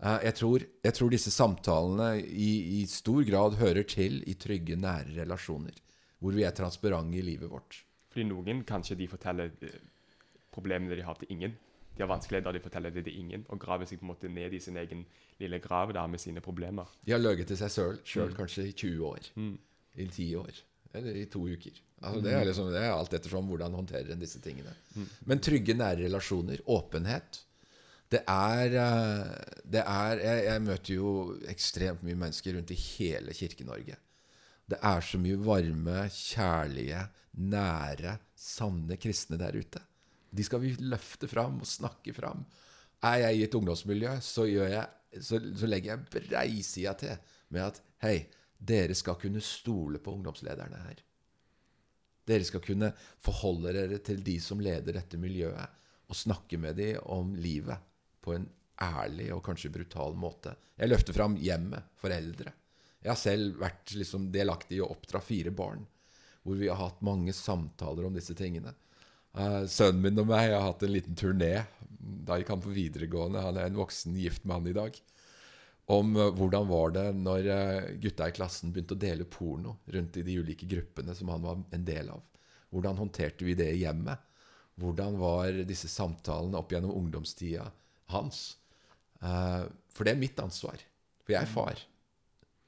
Speaker 3: Uh, Jeg tror, jeg tror disse samtalene i, i stor grad hører til i trygge, nære relasjoner. Hvor vi er transparente i livet vårt.
Speaker 1: Fordi noen kanskje de forteller eh, problemene de har til ingen. De har vanskeligheter, de forteller det til ingen. Og graver seg på en måte ned i sin egen lille grav der med sine problemer.
Speaker 3: De har løyet til seg sjøl kanskje i 20 år. I 10 år. Eller i to uker. Altså, det, er liksom, det er alt ettersom hvordan håndterer en disse tingene. Men trygge, nære relasjoner, åpenhet Det er, eh, det er jeg, jeg møter jo ekstremt mye mennesker rundt i hele Kirke-Norge. Det er så mye varme, kjærlige, nære, sanne kristne der ute. De skal vi løfte fram og snakke fram. Er jeg i et ungdomsmiljø, så, jeg, så, så legger jeg breisida til med at hei, dere skal kunne stole på ungdomslederne her. Dere skal kunne forholde dere til de som leder dette miljøet, og snakke med dem om livet på en ærlig og kanskje brutal måte. Jeg løfter fram hjemmet, foreldre. Jeg har selv vært liksom delaktig i å oppdra fire barn, hvor vi har hatt mange samtaler om disse tingene. Eh, sønnen min og meg har hatt en liten turné da gikk han på videregående. Han er en voksen, gift mann i dag. Om eh, hvordan var det når eh, gutta i klassen begynte å dele porno rundt i de ulike gruppene som han var en del av. Hvordan håndterte vi det i hjemmet? Hvordan var disse samtalene opp gjennom ungdomstida hans? For det er mitt ansvar. For jeg er far.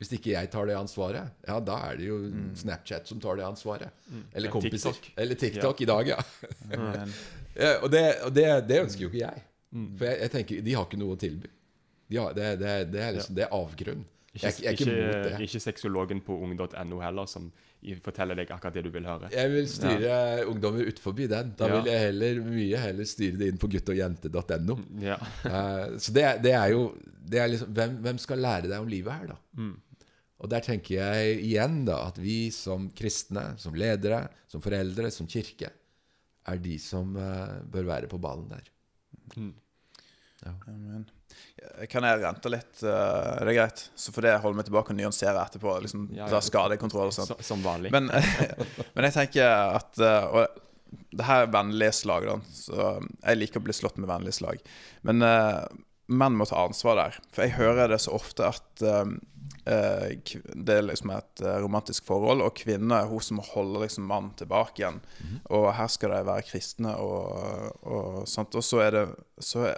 Speaker 3: Hvis ikke jeg tar det ansvaret, ja, da er det jo Snapchat som tar det ansvaret. Eller kompiser.
Speaker 1: TikTok.
Speaker 3: Eller TikTok i dag, ja. Ja og det, og det, det ønsker jo ikke jeg. For jeg, jeg tenker, de har ikke noe å tilby. De har, det, det, det er liksom, det er avgrunn.
Speaker 1: Ikke,
Speaker 3: Jeg, jeg ikke
Speaker 1: ikke, ikke sexologen på ung.no heller, som forteller deg akkurat det du vil høre.
Speaker 3: Jeg vil styre ungdommer utenfor den. Da
Speaker 1: Ja.
Speaker 3: vil jeg heller, mye heller styre det inn på guttogjente.no.
Speaker 1: Ja.
Speaker 3: uh, så det, det er jo det er liksom, hvem, hvem skal lære deg om livet her, da?
Speaker 1: Mm.
Speaker 3: Og der tenker jeg igjen da at vi som kristne, som ledere, som foreldre, som kirke, er de som uh, bør være på ballen der.
Speaker 2: men, kan jeg rente litt? er det greit? Så får det holde meg tilbake og nyansere etterpå. Liksom,
Speaker 1: Ja, ja.
Speaker 2: Skadekontroll og sånt.
Speaker 1: Så, som vanlig.
Speaker 2: Men, men jeg tenker at uh, Og det her er vennlige slag, da. Så jeg liker å bli slått med vennlige slag. Men menn må ta ansvar der. For jeg hører det så ofte at det er liksom et eh, romantisk forhold, og kvinne er hun som holder liksom mannen tilbake igjen. Og her skal de være kristne og, og sånt. Og så det så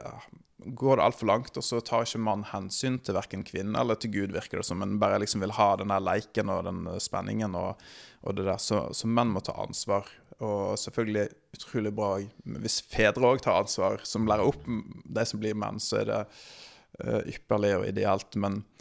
Speaker 2: går det altfor langt, og så tar ikke mannen hensyn til verken kvinne eller til Gud, virker det som, men bare liksom vil ha den der leiken og den eh, spenningen og, og det der. Så, så menn må ta ansvar. Og selvfølgelig utrolig bra hvis fedre òg tar ansvar, som lærer opp de som blir menn, så er det eh, ypperlig og ideelt. Men eh,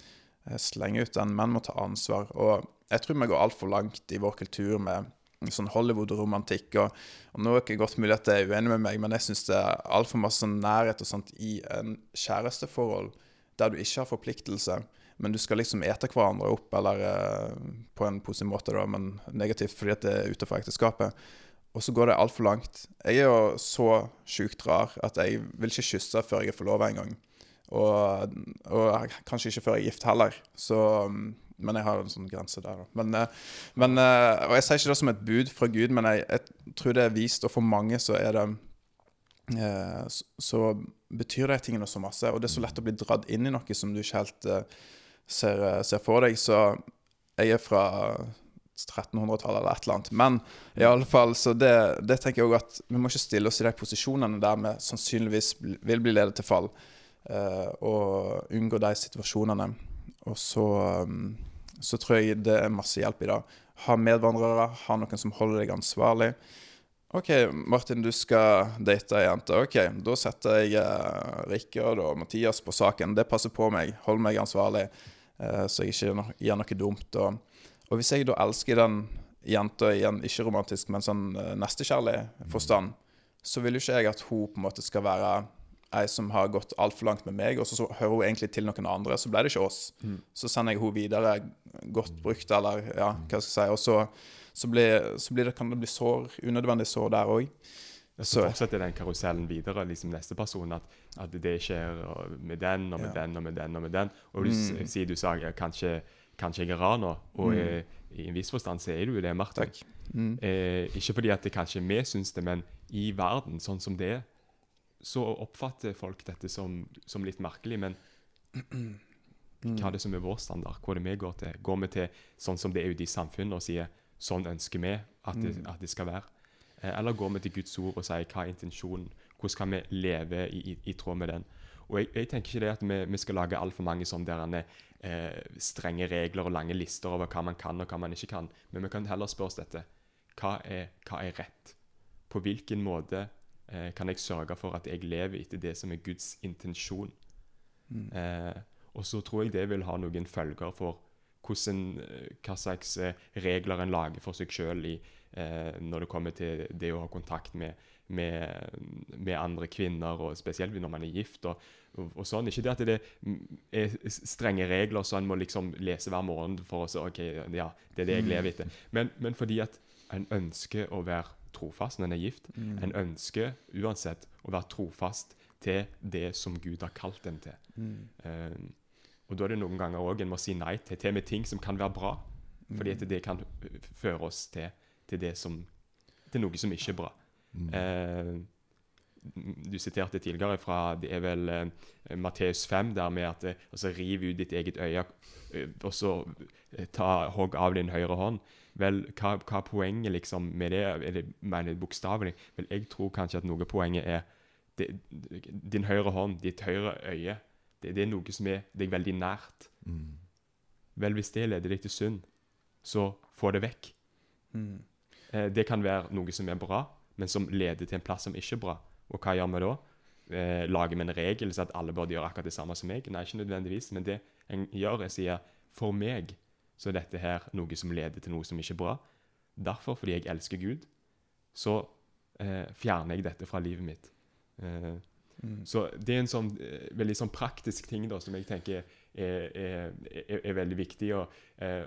Speaker 2: slenge ut den. Menn må ta ansvar. Og jeg tror vi går altfor langt i vår kultur med sånn Hollywood-romantikk. Og, og nå er det ikke godt mulig at det er uenig med meg, men jeg syns det er altfor masse nærhet og sånt i en kjæresteforhold der du ikke har forpliktelse. Men du skal liksom ete hverandre opp, eller eh, på en positiv måte, da, men negativt fordi at det er utenfor ekteskapet. Og så går det altfor langt. Jeg er jo så sjukt rar at jeg vil ikke kysse før jeg er forlova engang. Og, og kanskje ikke før jeg er gift heller. Så, mm, men jeg har en sånn grense der. Men, eh, men, eh, og jeg sier ikke det som et bud fra Gud, men jeg, jeg tror det er vist, og for mange så er det eh, så, betyr de tingene så masse. Og det er så lett å bli dratt inn i noe som du ikke helt ser, ser for deg. Så jeg er fra 1300-tallet eller et eller annet. Men i alle fall, så det, det tenker jeg òg at vi må ikke stille oss i de posisjonene der vi sannsynligvis vil bli ledet til fall. Eh, og unngå de situasjonene. Og så, um, så tror jeg det er masse hjelp i det. Ha medvandrere, ha noen som holder deg ansvarlig. OK, Martin, du skal date ei jente. OK, da setter jeg eh, Rikard og Mathias på saken. Det passer på meg. Hold meg ansvarlig, eh, så jeg ikke gjør noe dumt. Og, og hvis jeg da elsker den jenta i en ikke-romantisk, men sånn eh, nestekjærlig forstand, så vil jo ikke jeg at hun på en måte skal være ei som har gått altfor langt med meg, og så, så hører hun egentlig til noen andre, så ble det ikke oss. Så sender jeg henne videre godt brukt, eller ja, hva skal jeg si, og så, så, blir, så blir det, kan det bli sår, unødvendig sår der òg.
Speaker 1: Så fortsetter den karusellen videre, liksom neste person, at, at det skjer med den og med
Speaker 2: Ja.
Speaker 1: den og med den og med den. Og du mm. sier du sa kanskje, kanskje jeg er rar nå, og eh, i en viss forstand så er du jo det, Martin.
Speaker 2: Mm.
Speaker 1: Eh, ikke fordi at det kanskje vi syns det, men i verden, sånn som det er, så oppfatter folk dette som, som litt merkelig. Men hva er det som er vår standard? Hva er det vi går til? Går vi til sånn som det er ute i samfunnet og sier sånn ønsker vi at det, at det skal være? Eh, Eller går vi til Guds ord og sier hva er intensjonen? Hvordan kan vi leve i, i, i tråd med den? Og jeg, jeg tenker ikke det at vi, vi skal lage altfor mange sånne derene, eh, strenge regler og lange lister over hva man kan og hva man ikke kan. Men vi kan heller spørre oss dette. Hva er, hva er rett? På hvilken måte eh, kan jeg sørge for at jeg lever etter det som er Guds intensjon? Eh, og så tror jeg det vil ha noen følger for hvordan, eh, hva slags eh, regler en lager for seg sjøl eh, når det kommer til det å ha kontakt med, med, med andre kvinner, og spesielt når man er gift. og, og, og sånn. Ikke det at det er strenge regler så en må liksom lese hver morgen for å si ok, ja, det er det jeg lever etter. Men, men fordi at en ønsker å være trofast når en er gift. En ønsker uansett å være trofast til det som Gud har kalt en til. Eh, og da er det noen ganger òg en må si nei til, til med ting som kan være bra. Fordi at det kan føre oss til, til, det som, til noe som ikke er bra. Eh, du siterte tidligere fra det er vel eh, Matteus 5, der med at eh, altså, riv ut ditt eget øye, eh, og så eh, ta hogg av din høyre hånd. Vel, hva, hva er poenget liksom med det? Eller mener du bokstavelig? Vel, jeg tror kanskje at noe av poenget er det, din høyre hånd, ditt høyre øye. Det, det er noe som er deg veldig nært. Vel, hvis det leder deg til synd, så få det vekk. Eh, det kan være noe som er bra, men som leder til en plass som ikke er bra. Og hva gjør vi da? Eh, lager vi en regel så at alle burde gjøre akkurat det samme som meg? Nei, ikke nødvendigvis. Men det en gjør, er å sier for meg så er dette her noe som leder til noe som ikke er bra. Derfor, fordi jeg elsker Gud, så eh, fjerner jeg dette fra livet mitt. Eh, Så det er en sånn eh, veldig sånn praktisk ting da, som jeg tenker er, er, er, er veldig viktig. og eh,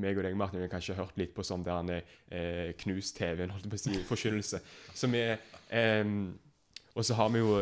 Speaker 1: meg og deg, Martin, vi har kanskje hørt litt på sånn der han er eh, knust TV, holdt jeg på å si, forkynnelse. Som er em, Og så har vi jo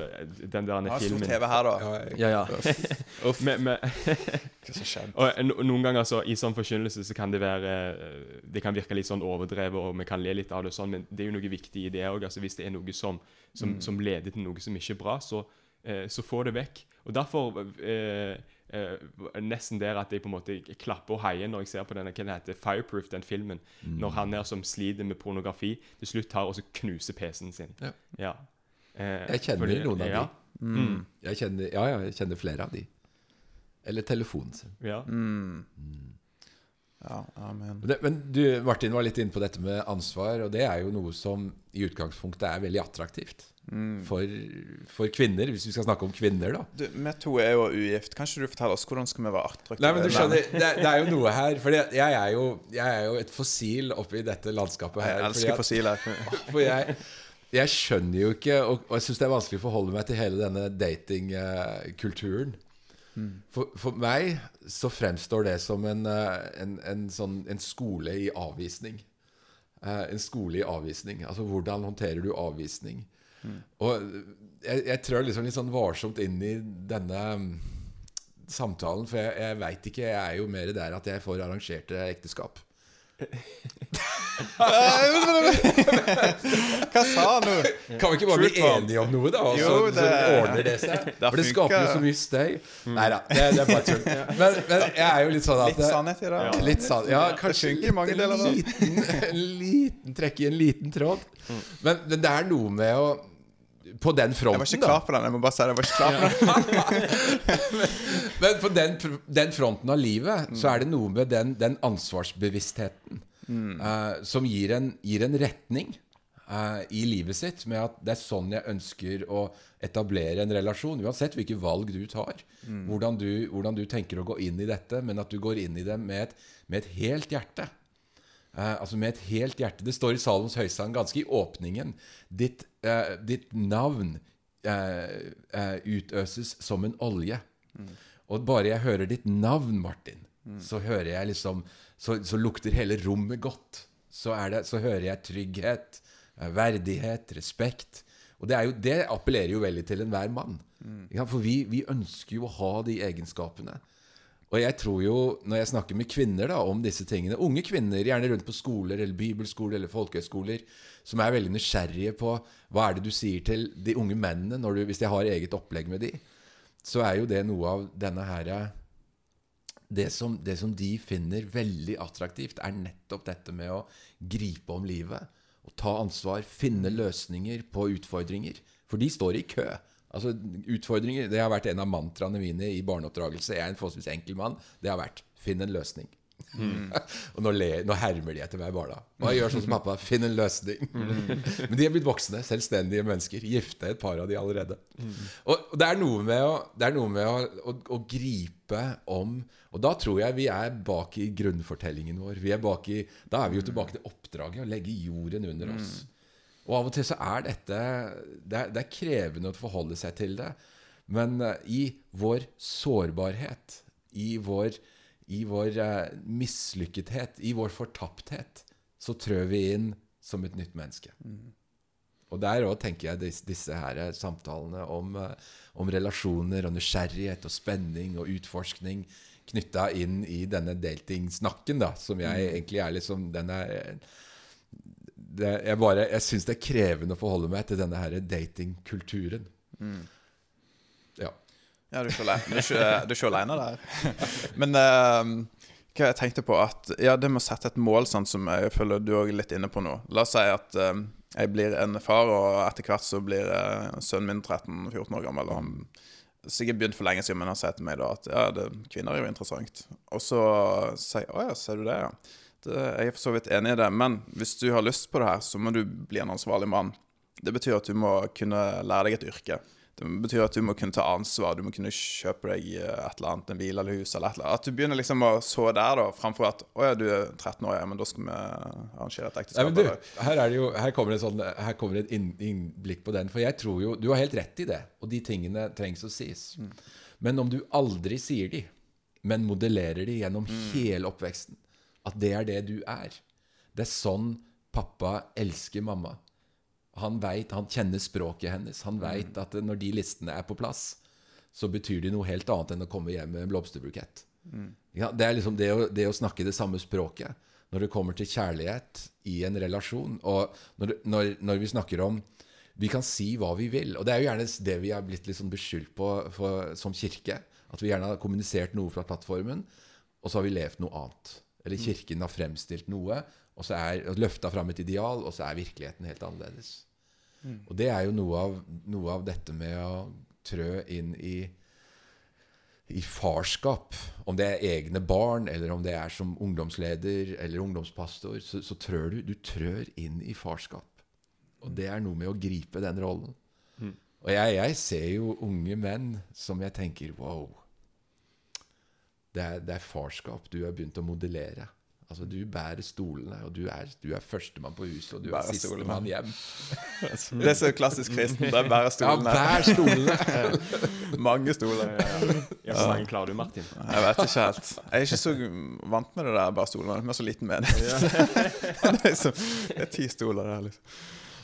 Speaker 1: den der
Speaker 2: Har stor
Speaker 1: filmen
Speaker 2: TV her, da.
Speaker 3: Ja,
Speaker 1: Ja.
Speaker 2: Uff,
Speaker 1: Men- men-
Speaker 2: hva som skjedde?
Speaker 1: og noen ganger så, i sånn forkynnelse så kan det være eh, Det kan virke litt sånn overdrevet, og vi kan le litt av det, sånn, men det er jo noe viktig i det òg. Altså, hvis det er noe som, som, som leder til noe som ikke er bra, så, eh, så få det vekk. Og derfor eh, eh, Nesten der at jeg på en måte klapper og heier når jeg ser på denne hva den heter, Fireproof, den filmen. Når han der som sliter med pornografi, til slutt tar og så knuser PC-en sin.
Speaker 3: Ja.
Speaker 1: Ja. Eh,
Speaker 3: Jeg kjenner
Speaker 1: fordi-
Speaker 3: noen av
Speaker 1: ja,
Speaker 3: de. Mm. Jeg kjenner, ja, ja, jeg kjenner flere av de. Eller telefonen sin.
Speaker 1: Ja.
Speaker 2: Ja, amen.
Speaker 3: Men, det, men du, Martin var litt inne på dette med ansvar, og det er jo noe som i utgangspunktet er veldig attraktivt. For, for kvinner, hvis vi skal snakke om kvinner, da.
Speaker 2: Du, vi to er jo ugift. Kan ikke du fortelle oss hvordan skal vi være attraktive?
Speaker 3: Nei, men du skjønner, det, det er jo noe her. For jeg, jeg er jo et fossil oppi dette landskapet her.
Speaker 2: Jeg elsker fossiler.
Speaker 3: For jeg, jeg skjønner jo ikke Og, og jeg syns det er vanskelig å forholde meg til hele denne datingkulturen. For, for meg så fremstår det som en, eh, en, en, sånn, en skole i avvisning. Eh, en skole i avvisning. Altså hvordan håndterer du avvisning? Og jeg, jeg trør liksom litt sånn varsomt inn i denne mm, samtalen, for jeg, jeg veit ikke. Jeg er jo mer der at jeg får arrangerte ekteskap.
Speaker 2: Hva sa han nå?
Speaker 3: Kan vi ikke bare bli enige om noe, da? Og så,
Speaker 2: Jo, det-
Speaker 3: så ordner det seg? For det skaper jo så mye støy. Nei da, det, det er bare tull. Men, men jeg er jo litt sånn at
Speaker 2: Litt sannhet i det?
Speaker 1: Ja.
Speaker 3: Litt sann. Ja, kanskje
Speaker 2: det.
Speaker 3: liten, en liten trekk i en liten tråd. Men, men det er noe med å På den fronten, da.
Speaker 2: Jeg var ikke klar for den. Jeg må bare si det. Jeg var ikke klar for den.
Speaker 3: Men på den, den fronten av livet så er det noe med den, den ansvarsbevisstheten eh, som gir en, gir en retning uh, i livet sitt, med at det er sånn jeg ønsker å etablere en relasjon. Uansett hvilke valg du tar. Hvordan, du, hvordan du tenker å gå inn i dette, men at du går inn i det med et, med et helt hjerte. Uh, altså med et helt hjerte. Det står i Salomos høysang ganske i åpningen. Ditt, ditt navn utøses som en olje. Mm. Og bare jeg hører ditt navn, Martin, mm. så hører jeg liksom så, så, lukter hele rommet godt. Så, det, så hører jeg trygghet, eh, verdighet, respekt. Og det, jo, det appellerer jo veldig til enhver mann. Mm. For vi, vi, ønsker jo å ha de egenskapene. Og jeg tror jo, når jeg snakker med kvinner da, om disse tingene Unge kvinner, gjerne rundt på skoler eller bibelskoler eller folkehøyskoler, som er veldig nysgjerrige på hva er det du sier til de unge mennene du, hvis de har eget opplegg med de, så er jo det noe av denne her det som, det som de finner veldig attraktivt, er nettopp dette med å gripe om livet. Og ta ansvar, finne løsninger på utfordringer. For de står i kø. Altså, utfordringer, Det har vært en av mantraene mine i barneoppdragelse. Jeg er en forholdsvis enkel mann. Det har vært finn en løsning. Mm. og nå, le, nå, hermer de etter meg, barna. Og jeg gjør sånn som pappa. Finn en løsning. Mm. Men de er blitt voksne, selvstendige mennesker. Gifte et par av de allerede. Og det er noe med, å, er noe med å, å, å, gripe om Og da tror jeg vi er bak i grunnfortellingen vår. Vi er bak i, da er vi jo tilbake til oppdraget, å legge jorden under oss. Mm. Og av og til så er dette Det er, det er krevende å forholde seg til det. Men uh, i vår sårbarhet, i vår, i vår eh, mislykkethet, i vår fortapthet, så trør vi inn som et nytt menneske. Mm. Og der òg tenker jeg disse, disse her samtalene om, uh, om, relasjoner og nysgjerrighet og spenning og utforskning knytta inn i denne datingsnakken, da, som jeg mm. egentlig er liksom Den er det, jeg bare, jeg syns det er krevende å forholde meg til denne her datingkulturen. Mm.
Speaker 2: Ja. Ja, du er ikke, alene der. Men uh, hva jeg tenkte på at Ja, det med å sette et mål, sånn som jeg føler du òg er litt inne på nå. La oss si at uh, jeg blir en far, og etter hvert så blir uh, sønnen min 13-14 år gammel. Og han sikkert begynt for lenge siden, men han sier til meg da at ja, det, kvinner er jo interessant. Og så sier jeg å ja, ser du det, ja. Det, jeg er for så vidt enig i det, men hvis du har lyst på det her, så må du bli en ansvarlig mann. Det betyr at du må kunne lære deg et yrke. Det betyr at du må kunne ta ansvar, du må kunne kjøpe deg eh, et eller annet, en bil eller hus eller et eller annet. At du begynner liksom å så der, da, framfor at å ja, du er 13 år, ja, men da skal vi arrangere et ekteskap.
Speaker 3: Nei, du, her, jo, her, kommer det sånn, her kommer et innblikk på den. For jeg tror jo Du har helt rett i det, og de tingene trengs å sies. Mm. Men om du aldri sier de, men modellerer de gjennom mm. hele oppveksten, at det er det du er. Det er sånn pappa elsker mamma. Han vet, han kjenner språket hennes. Han veit mm. at når de listene er på plass, så betyr de noe helt annet enn å komme hjem med en blomsterbukett. Mm. Ja, det er liksom det å, det å, snakke det samme språket når det kommer til kjærlighet i en relasjon. Og når, når, når, vi snakker om Vi kan si hva vi vil. Og det er jo gjerne det vi har blitt liksom beskyldt på for, som kirke. At vi gjerne har kommunisert noe fra plattformen, og så har vi levd noe annet. Eller kirken har fremstilt noe, og så er løfta fram et ideal, og så er virkeligheten helt annerledes. Mm. Og det er jo noe av, noe av, dette med å trø inn i, i farskap. Om det er egne barn, eller om det er som ungdomsleder eller ungdomspastor, så, så trør du, du trør inn i farskap. Og det er noe med å gripe den rollen. Mm. Og jeg, jeg, ser jo unge menn som jeg tenker Wow, det er, det er, farskap du har begynt å modellere. Altså Du bærer stolene, og du er, du er førstemann på huset, og du er sistemann hjem.
Speaker 2: det er så klassisk kristen. Det er bære stolene.
Speaker 3: Ja, bær stolene.
Speaker 2: Mange stoler. Ja,
Speaker 1: ja. ja. Hvor mange klarer du, Martin?
Speaker 2: Jeg vet ikke helt. Jeg er ikke så vant med det der bære stolene. Vi har så liten menighet. det, er så, det er ti stoler der, liksom.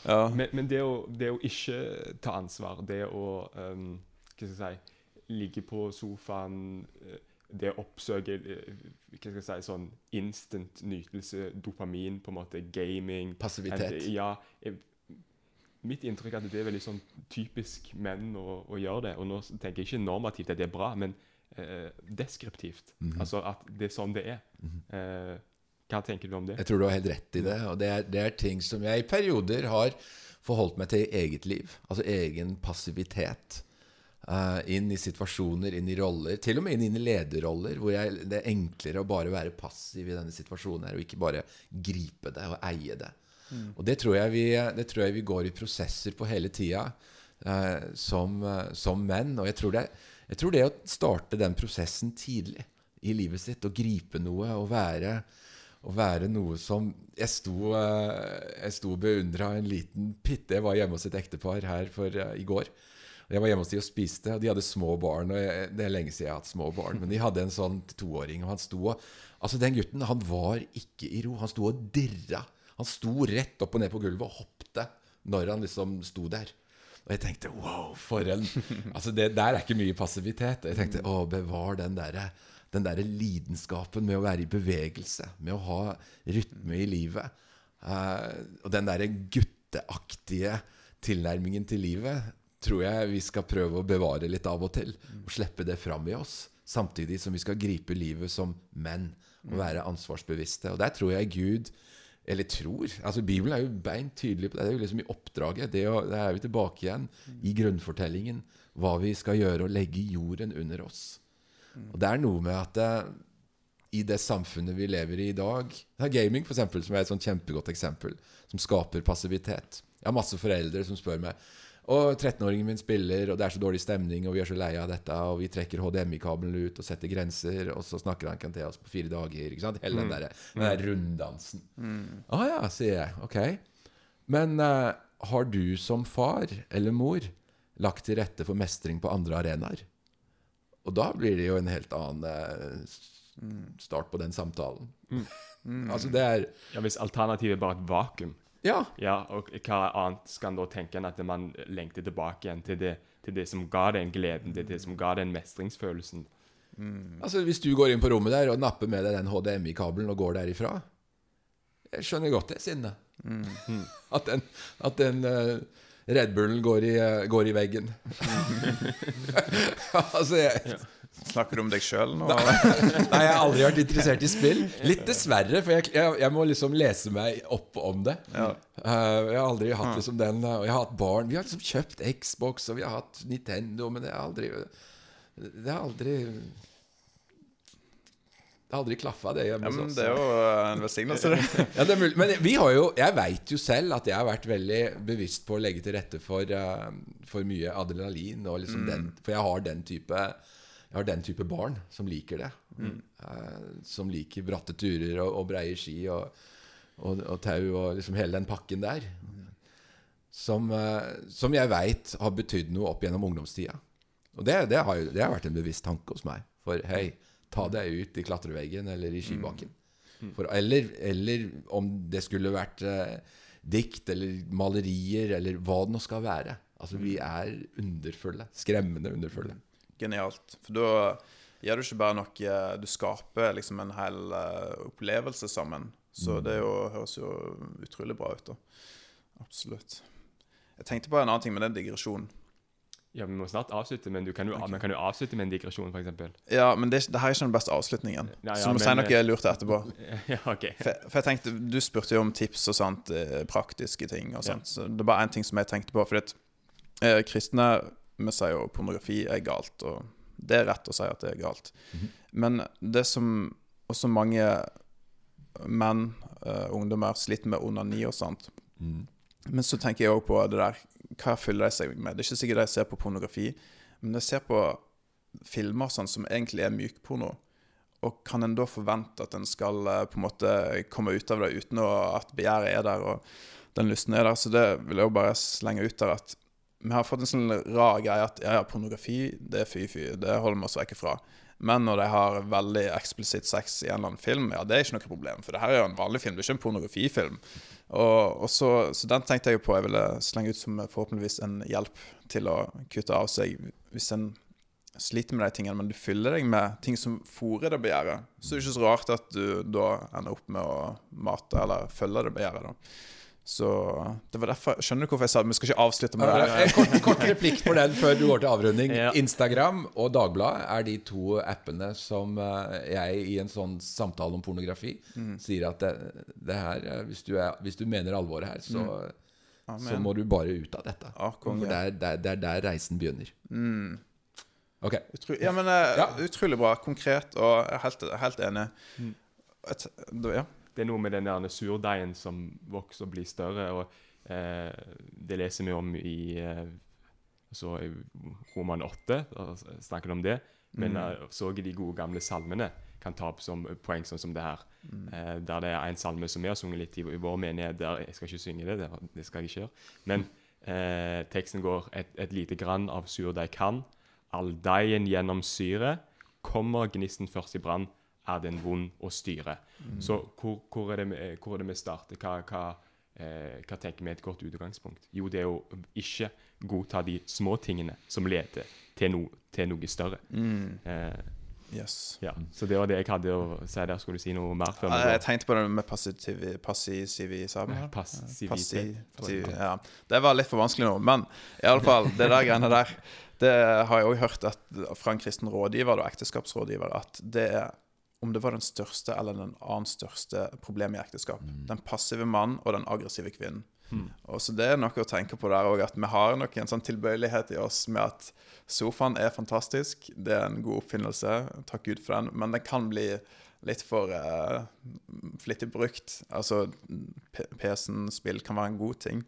Speaker 1: Ja. Men, men det, å, det, å, ikke ta ansvar, det å um, Hva skal jeg si Ligge på sofaen uh, det oppsøker eh, hva skal jeg si, sånn instant nytelse, dopamin, på en måte, gaming
Speaker 3: Passivitet.
Speaker 1: At, ja, jeg, Mitt inntrykk er at det er veldig sånn typisk menn å, å, gjøre det. Og nå tenker jeg ikke normativt at det er bra, men eh, deskriptivt. Mm -hmm. Altså at det er sånn det er. Mm -hmm. eh, hva tenker du om det?
Speaker 3: Jeg tror du har helt rett i det. Og det er, det er ting som jeg i perioder har forholdt meg til i eget liv. Altså egen passivitet. Uh, inn i situasjoner, inn i roller. Til og med inn i lederroller, hvor jeg, det er enklere å bare være passiv i denne situasjonen her, og ikke bare gripe det og eie det. Mm. Og det tror, vi, det tror, jeg vi, går i prosesser på hele tida uh, som, uh, som, menn. Og jeg tror, det, jeg tror, det, å starte den prosessen tidlig i livet sitt, og gripe noe og være å være noe som Jeg sto, eh, jeg sto og beundra en liten pitte Jeg var hjemme hos et ektepar her for, i går. Jeg var hjemme hos de og spiste, og de hadde små barn. og jeg, Det er lenge siden jeg har hatt små barn, men de hadde en sånn toåring. og han sto og, Altså, den gutten han var ikke i ro. Han sto og dirra. Han sto rett opp og ned på gulvet og hoppte når han liksom sto der. Og jeg tenkte wow, for en Altså, det der er ikke mye passivitet. Og jeg tenkte å, bevar den derre den der lidenskapen med å være i bevegelse, med å ha rytme i livet. Uh, og den derre gutteaktige tilnærmingen til livet tror jeg vi skal prøve å bevare litt av og til. Og slippe det fram i oss. Samtidig som vi skal gripe livet som menn og være ansvarsbevisste. Og der tror jeg Gud eller tror altså Bibelen er jo beint tydelig på det. Det er jo liksom i oppdraget. Det, å, der er vi tilbake igjen i grunnfortellingen. Hva vi skal gjøre, og legge jorden under oss. Og det er noe med at det, i det samfunnet vi lever i i dag Gaming, for eksempel, som er et sånt kjempegodt eksempel, som skaper passivitet. Jeg har masse foreldre som spør meg og 13-åringen min spiller, og det er så dårlig stemning, og vi er så lei av dette, og vi trekker HDMI-kabelen ut og setter grenser, og så snakker han ikke til oss på fire dager. ikke sant? Hele den der, den der runddansen. Å ah, ja, sier jeg. Ok. Men uh, har du som far eller mor lagt til rette for mestring på andre arenaer? Og da blir det jo en helt annen uh, start på den samtalen. altså det er
Speaker 1: Ja, Hvis alternativet er bare et vakuum,
Speaker 3: Ja.
Speaker 1: ja, og hva annet skal en da tenke enn at man lengter tilbake igjen til det, til det som ga den gleden, til det som ga den mestringsfølelsen?
Speaker 3: Altså Hvis du går inn på rommet der og napper med deg den HDMI-kabelen og går derifra Jeg skjønner godt det sinnet. At den, at den eh, Red Bullen går i, eh, går i veggen. altså jeg,
Speaker 2: Snakker du om deg sjøl nå?
Speaker 3: Nei, jeg har aldri vært interessert i spill. Litt dessverre, for jeg, jeg, jeg må liksom lese meg opp om det.
Speaker 2: Ja.
Speaker 3: Uh, jeg har aldri hatt liksom den eh, Og jeg har hatt barn. Vi har liksom kjøpt Xbox, og vi har hatt Nintendo, men det har aldri Det har aldri har aldri klaffa, det hjemme
Speaker 2: Ja,
Speaker 3: hos
Speaker 2: men
Speaker 3: oss.
Speaker 2: det er jo en velsignelse, det.
Speaker 3: Ja, det er mulig. Men vi har jo Jeg veit jo selv at jeg har vært veldig bevisst på å legge til rette for, uh, for mye adrenalin. Liksom den, for jeg har den type Jeg har den type barn som liker det. Eh, som liker bratte turer og, og breie ski og, og, og tau og liksom hele den pakken der. Som, uh, som jeg veit har betydd noe opp gjennom ungdomstida. Og det, det, har, det har vært en bevisst tanke hos meg. For hei, ta deg ut i klatreveggen eller i skibakken. For, eller, eller om det skulle vært eh, dikt eller malerier eller hva det nå skal være. Altså, vi er underfulle. Skremmende underfulle.
Speaker 2: Genialt. For da gjør du ikke bare noe Du skaper liksom en hel uh, opplevelse sammen. Så det jo, høres jo utrolig bra ut, da. Absolutt. Jeg tenkte på en annen ting, men det er digresjon.
Speaker 1: Ja, Vi må snart avslutte, men du kan jo, man kan jo avslutte med en digresjon, f.eks.
Speaker 2: Ja, men det, det her er ikke den beste avslutningen.
Speaker 1: Ja, ja,
Speaker 2: så du må
Speaker 1: men,
Speaker 2: si noe
Speaker 1: eh,
Speaker 2: lurt etterpå.
Speaker 1: ja, ok.
Speaker 2: For, for jeg tenkte, Du spurte jo om tips og sånt, eh, praktiske ting. og sånt, så Det er bare én ting som jeg tenkte på. fordi det, eh, Kristne vi sier jo pornografi er galt, og det er rett å si at det er galt. Men det som også mange menn, eh, ungdommer, sliter med onani og sånt Men så tenker jeg òg på det der Hva fyller de seg med? Det er ikke sikkert de ser på pornografi, men de ser på filmer sånn som egentlig er mykporno. Og kan en da forvente at en skal eh, på en måte komme ut av det uten at begjæret er der og den lysten er der? Så det vil jeg jo bare slenge ut der at vi har fått en sånn rar greie at ja, ja, pornografi, det er fy-fy, det holder vi oss vekk fra. Men når de har veldig eksplisitt sex i en eller annen film, ja, det er ikke noe problem. For det her er jo en vanlig film, det er ikke en pornografifilm. Og, og så, så den tenkte jeg jo på jeg ville slenge ut som forhåpentligvis en hjelp til å kutte av seg hvis en sliter med de tingene, men du fyller deg med ting som fôrer det begjæret, så det er ikke så rart at du da ender opp med å mate eller følge det begjæret. da. Så det var derfor Skjønner du hvorfor jeg sa det? vi skal ikke avslutte med det?
Speaker 3: En kort, kort replikk på den før du går til avrunding.
Speaker 1: Ja.
Speaker 3: Instagram og Dagbladet er de to appene som eh, jeg i en sånn samtale om pornografi sier at det, det her, eh, hvis du, er, hvis du mener alvoret her, så, så må du bare ut av dette.
Speaker 2: Ja.
Speaker 3: For det er, der, der, er der reisen begynner. Ok.
Speaker 2: Utro, ja, men eh,
Speaker 3: Ja.
Speaker 2: Utrolig bra. Konkret, og helt, helt enig. Et, ja.
Speaker 1: Det er noe med den der surdeigen som vokser og blir større. og eh, Det leser vi om i, eh, altså, i Roman 8. Da snakker det om det. Men uh, så de gode gamle salmene kan ta opp som poeng, sånn som det her. Eh, der det er en salme som vi har sunget litt i, i vår menighet. der Jeg skal ikke synge det, det, det skal jeg ikke gjøre. Men eh, teksten går et, et lite grann av surdeig kan, all deigen gjennom syre, kommer gnisten først i brann, er den vond å styre. Så hvor, hvor, er det, vi- hvor er det vi starter? Hva, hva, eh, hva tenker vi er et godt utgangspunkt? Jo, det er å ikke godta de små tingene som leder til, no, til noe større. Eh,
Speaker 2: Yes.
Speaker 1: ja, Så det var det jeg hadde å si der. Skulle du si noe mer før
Speaker 2: Jeg tenkte på det med passiv- passivisme.
Speaker 1: Passivitet.
Speaker 2: Passiv, ja. Det var litt for vanskelig nå, men i alle fall, det der greiene der Det har jeg òg hørt at, fra en kristen rådgiver og ekteskapsrådgiver at det er om det var den største eller den annen største problemet i ekteskap. Den passive mannen og den aggressive kvinnen. Og så Det er noe å tenke på der òg, at vi har nok en sånn tilbøyelighet i oss med at sofaen er fantastisk, det er en god oppfinnelse, takk Gud for den, men den kan bli litt for uh, flittig brukt. Altså, PC-en, spill kan være en god ting,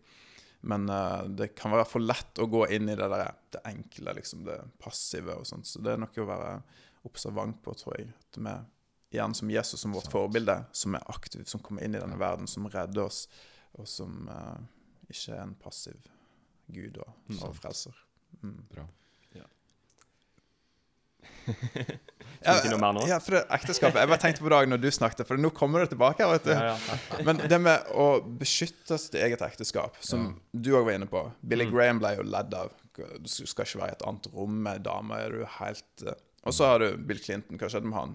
Speaker 2: men uh, det kan være for lett å gå inn i det der, det enkle, liksom, det passive og sånt. Så det er noe å være observant på, tror jeg. At vi, igjen som Jesus som vårt forbilde, som er aktiv, som kommer inn i denne verden, som redder oss, og som uh, ikke er en passiv gud og, og frelser. Mm.
Speaker 3: Bra.
Speaker 1: Ja. noe mer nå?
Speaker 2: Ja, for det ekteskapet. Jeg bare tenkte på det når du snakket, for nå kommer det tilbake. vet du.
Speaker 1: Ja, ja.
Speaker 2: Men det med å beskytte sitt eget ekteskap, som du òg var inne på Billy
Speaker 1: Mm.
Speaker 2: Graham ble jo ledd av. Du skal ikke være i et annet rom med dame. Er du helt eh, Og så har du Bill Clinton. Hva skjedde med han?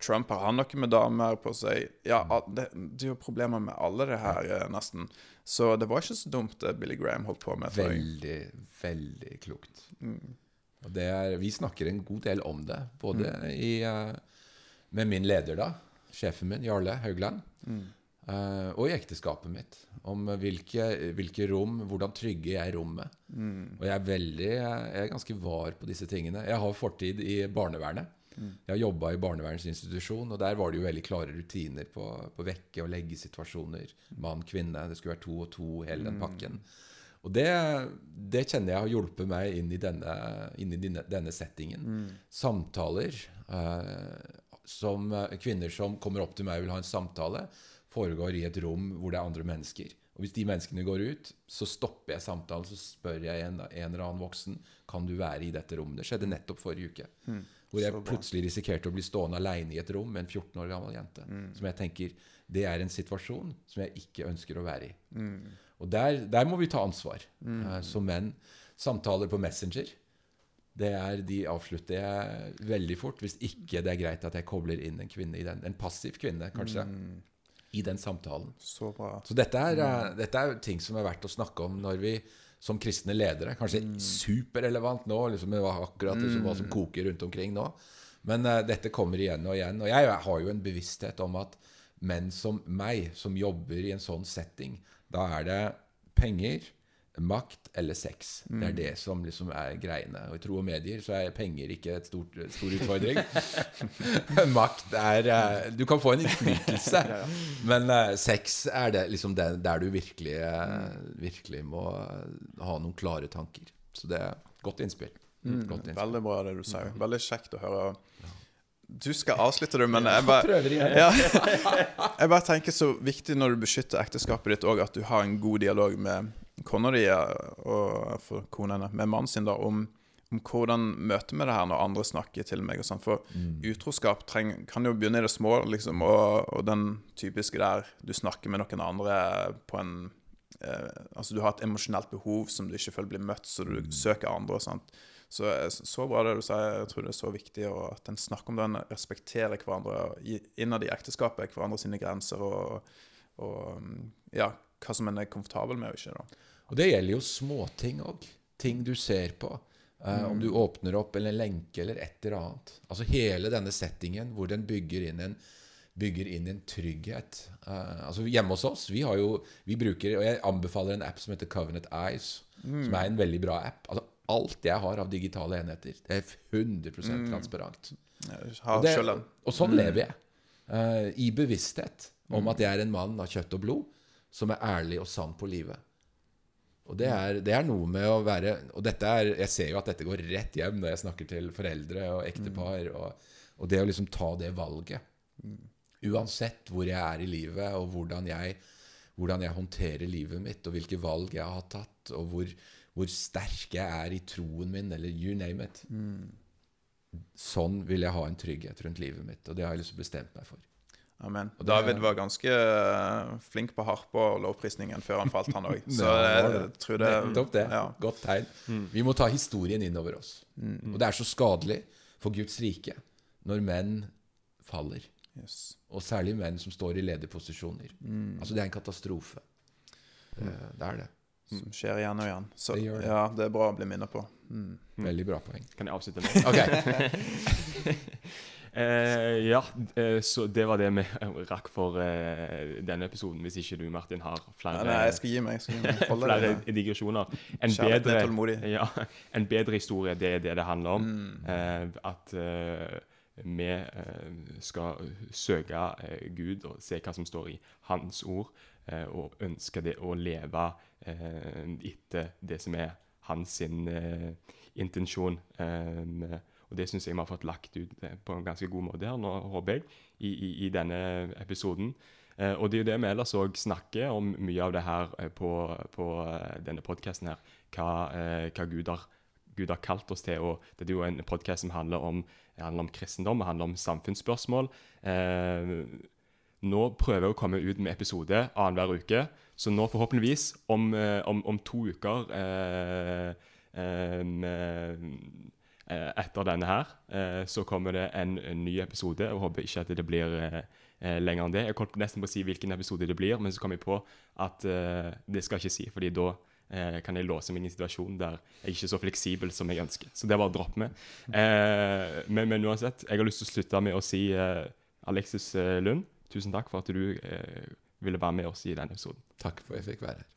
Speaker 2: Trump, har han noe med damer på seg? Ja, det, det er jo problemer med alle det her, eh, nesten. Så det var ikke så dumt det Billy Graham holdt på med.
Speaker 3: Veldig, veldig klokt. Og det er, vi snakker en god del om det, både i, eh, med min leder, da, sjefen min, Jarle Haugland, eh, og i ekteskapet mitt. Om hvilke, hvilke rom, hvordan trygger jeg rommet. Og jeg er veldig, jeg er ganske var på disse tingene. Jeg har fortid i barnevernet. Jeg har jobba i barnevernsinstitusjon, og der var det jo veldig klare rutiner på, på vekke- og leggesituasjoner. Mann, kvinne. Det skulle være to og to, hele den pakken. Og det, det kjenner jeg har hjulpet meg inn i denne, inn i denne, settingen. settingen. Samtaler eh, som eh, Kvinner som kommer opp til meg og vil ha en samtale, foregår i et rom hvor det er andre mennesker. Og Hvis de menneskene går ut, så stopper jeg samtalen så spør jeg en, en eller annen voksen kan du være i dette rommet. Det skjedde nettopp forrige uke. Hvor jeg plutselig risikerte å bli stående aleine i et rom med en 14 år gammel jente. Som jeg tenker det er en situasjon som jeg ikke ønsker å være i. Og der, der må vi ta ansvar eh, som menn. Samtaler på Messenger. Det er, de avslutter jeg veldig fort hvis ikke det er greit at jeg kobler inn en kvinne i den. En passiv kvinne, kanskje. I den samtalen.
Speaker 2: Så bra.
Speaker 3: Så dette er, eh, dette er ting som er verdt å snakke om når vi som kristne ledere Kanskje superrelevant nå, liksom det var akkurat liksom, hva som koker rundt omkring nå. Men uh, dette kommer igjen og igjen. Og jeg har jo en bevissthet om at menn som meg, som jobber i en sånn setting, da er det penger, makt eller sex. Det er det som liksom er greiene. Og i tro og medier så er penger ikke et stort, stor utfordring. makt er uh, Du kan få en innflytelse, men uh, sex er det liksom det, der du virkelig, uh, virkelig må ha noen klare tanker. Så det er godt innspill. Godt innspill.
Speaker 2: Veldig bra det du sier. Veldig kjekt å høre. Du skal avslutte, du, men jeg bare ja. Jeg bare tenker så viktig når du beskytter ekteskapet ditt òg, at du har en god dialog med di og for henne med mannen sin, da, om, om hvordan møter vi det her når andre snakker til meg og sånn. For utroskap treng, kan jo begynne i det små, liksom, og, og den typiske der du snakker med noen andre på en eh, Altså du har et emosjonelt behov som du ikke føler blir møtt, så du søker andre og sånt. Så, så bra det du sier. Jeg tror det er så viktig at en snakker om den, respekterer hverandre innad i ekteskapet, hverandre sine grenser og, og mm, ja, hva som en er komfortabel med og ikke. da.
Speaker 3: Og det gjelder jo småting òg. Ting du ser på. Eh, Om du åpner opp eller en lenke eller et eller annet. Altså hele denne settingen hvor den bygger inn en, bygger inn en trygghet. Uh, altså Hjemme hos oss vi har jo, vi bruker, og jeg anbefaler en app som heter Covenant Eyes, som er en veldig bra app. Altså Alt jeg har av digitale enheter, det er 100% transparent.
Speaker 2: Jeg
Speaker 3: Og, det, og sånn lever jeg. Uh, I bevissthet om at jeg er en mann av kjøtt og blod som er ærlig og sann på livet. Og det er, det er noe med å være Og er, jeg ser jo at dette går rett hjem når jeg snakker til foreldre og ektepar. Og, og det å liksom ta det valget. Uansett hvor jeg er i livet, og hvordan jeg, hvordan jeg håndterer livet mitt, og hvilke valg jeg har tatt, og hvor, hvor sterk jeg er i troen min, eller you name it. Sånn vil jeg ha en trygghet rundt livet mitt, og det har jeg liksom bestemt meg for.
Speaker 2: Amen.
Speaker 3: Og
Speaker 2: David var ganske eh, flink på harpe og lovprisningen før han falt, han òg. Så jeg,
Speaker 3: det.
Speaker 2: tror det
Speaker 3: Nettopp det.
Speaker 2: Ja.
Speaker 3: Godt tegn. Vi må ta historien inn over oss. Og det er så skadelig for Guds rike når menn faller.
Speaker 2: Yes.
Speaker 3: Og særlig menn som står i lederposisjoner. Altså Det er en katastrofe. Det, det er det.
Speaker 2: Som skjer igjen og igjen. Så
Speaker 3: Det gjør det.
Speaker 2: ja, det er bra å bli minnet på. Mm.
Speaker 3: Veldig bra poeng.
Speaker 1: Kan jeg avslutte nå?
Speaker 3: Ok.
Speaker 1: Eh, ja, eh, så det var det vi rakk for eh, denne episoden. Hvis ikke du, Martin, har flere,
Speaker 2: Nei, nei, jeg skal gi meg. Jeg skal gi meg.
Speaker 1: Flere digresjoner. En bedre, ja, en bedre historie, det er det det handler om.
Speaker 2: Mm.
Speaker 1: Eh, at eh, vi eh, skal søke eh, Gud og se hva som står i Hans ord, eh, og ønske det å leve eh, etter det som er hans sin eh, intensjon. Eh, og det syns jeg vi har fått lagt ut eh, på en ganske god måte her nå, håper jeg, i, i, i denne episoden. Eh, og det er jo det vi ellers òg snakker om mye av det her eh, på, på denne podkasten her. Hva, hva Gud, har, Gud har kalt oss til. Og det er jo en podkast som handler om, handler om kristendom, handler om samfunnsspørsmål. Nå prøver jeg å komme ut med episode annenhver uke. Så nå forhåpentligvis, om, om, om to uker eh, eh, etter denne her, eh, så kommer det en, ny episode. Jeg håper ikke at det blir eh, eh, lenger enn det. Jeg holdt nesten på å si hvilken episode det blir, men så kom jeg på at eh, det skal jeg ikke si, fordi da eh, kan jeg låse meg i en situasjon der jeg ikke er så fleksibel som jeg ønsker. Så det er bare å droppe med. Eh, men, men uansett, jeg har lyst til å slutte med å si eh, Alexis eh, Lund, tusen takk for at du eh, ville være med oss i denne episoden.
Speaker 3: Takk for at jeg fikk være her.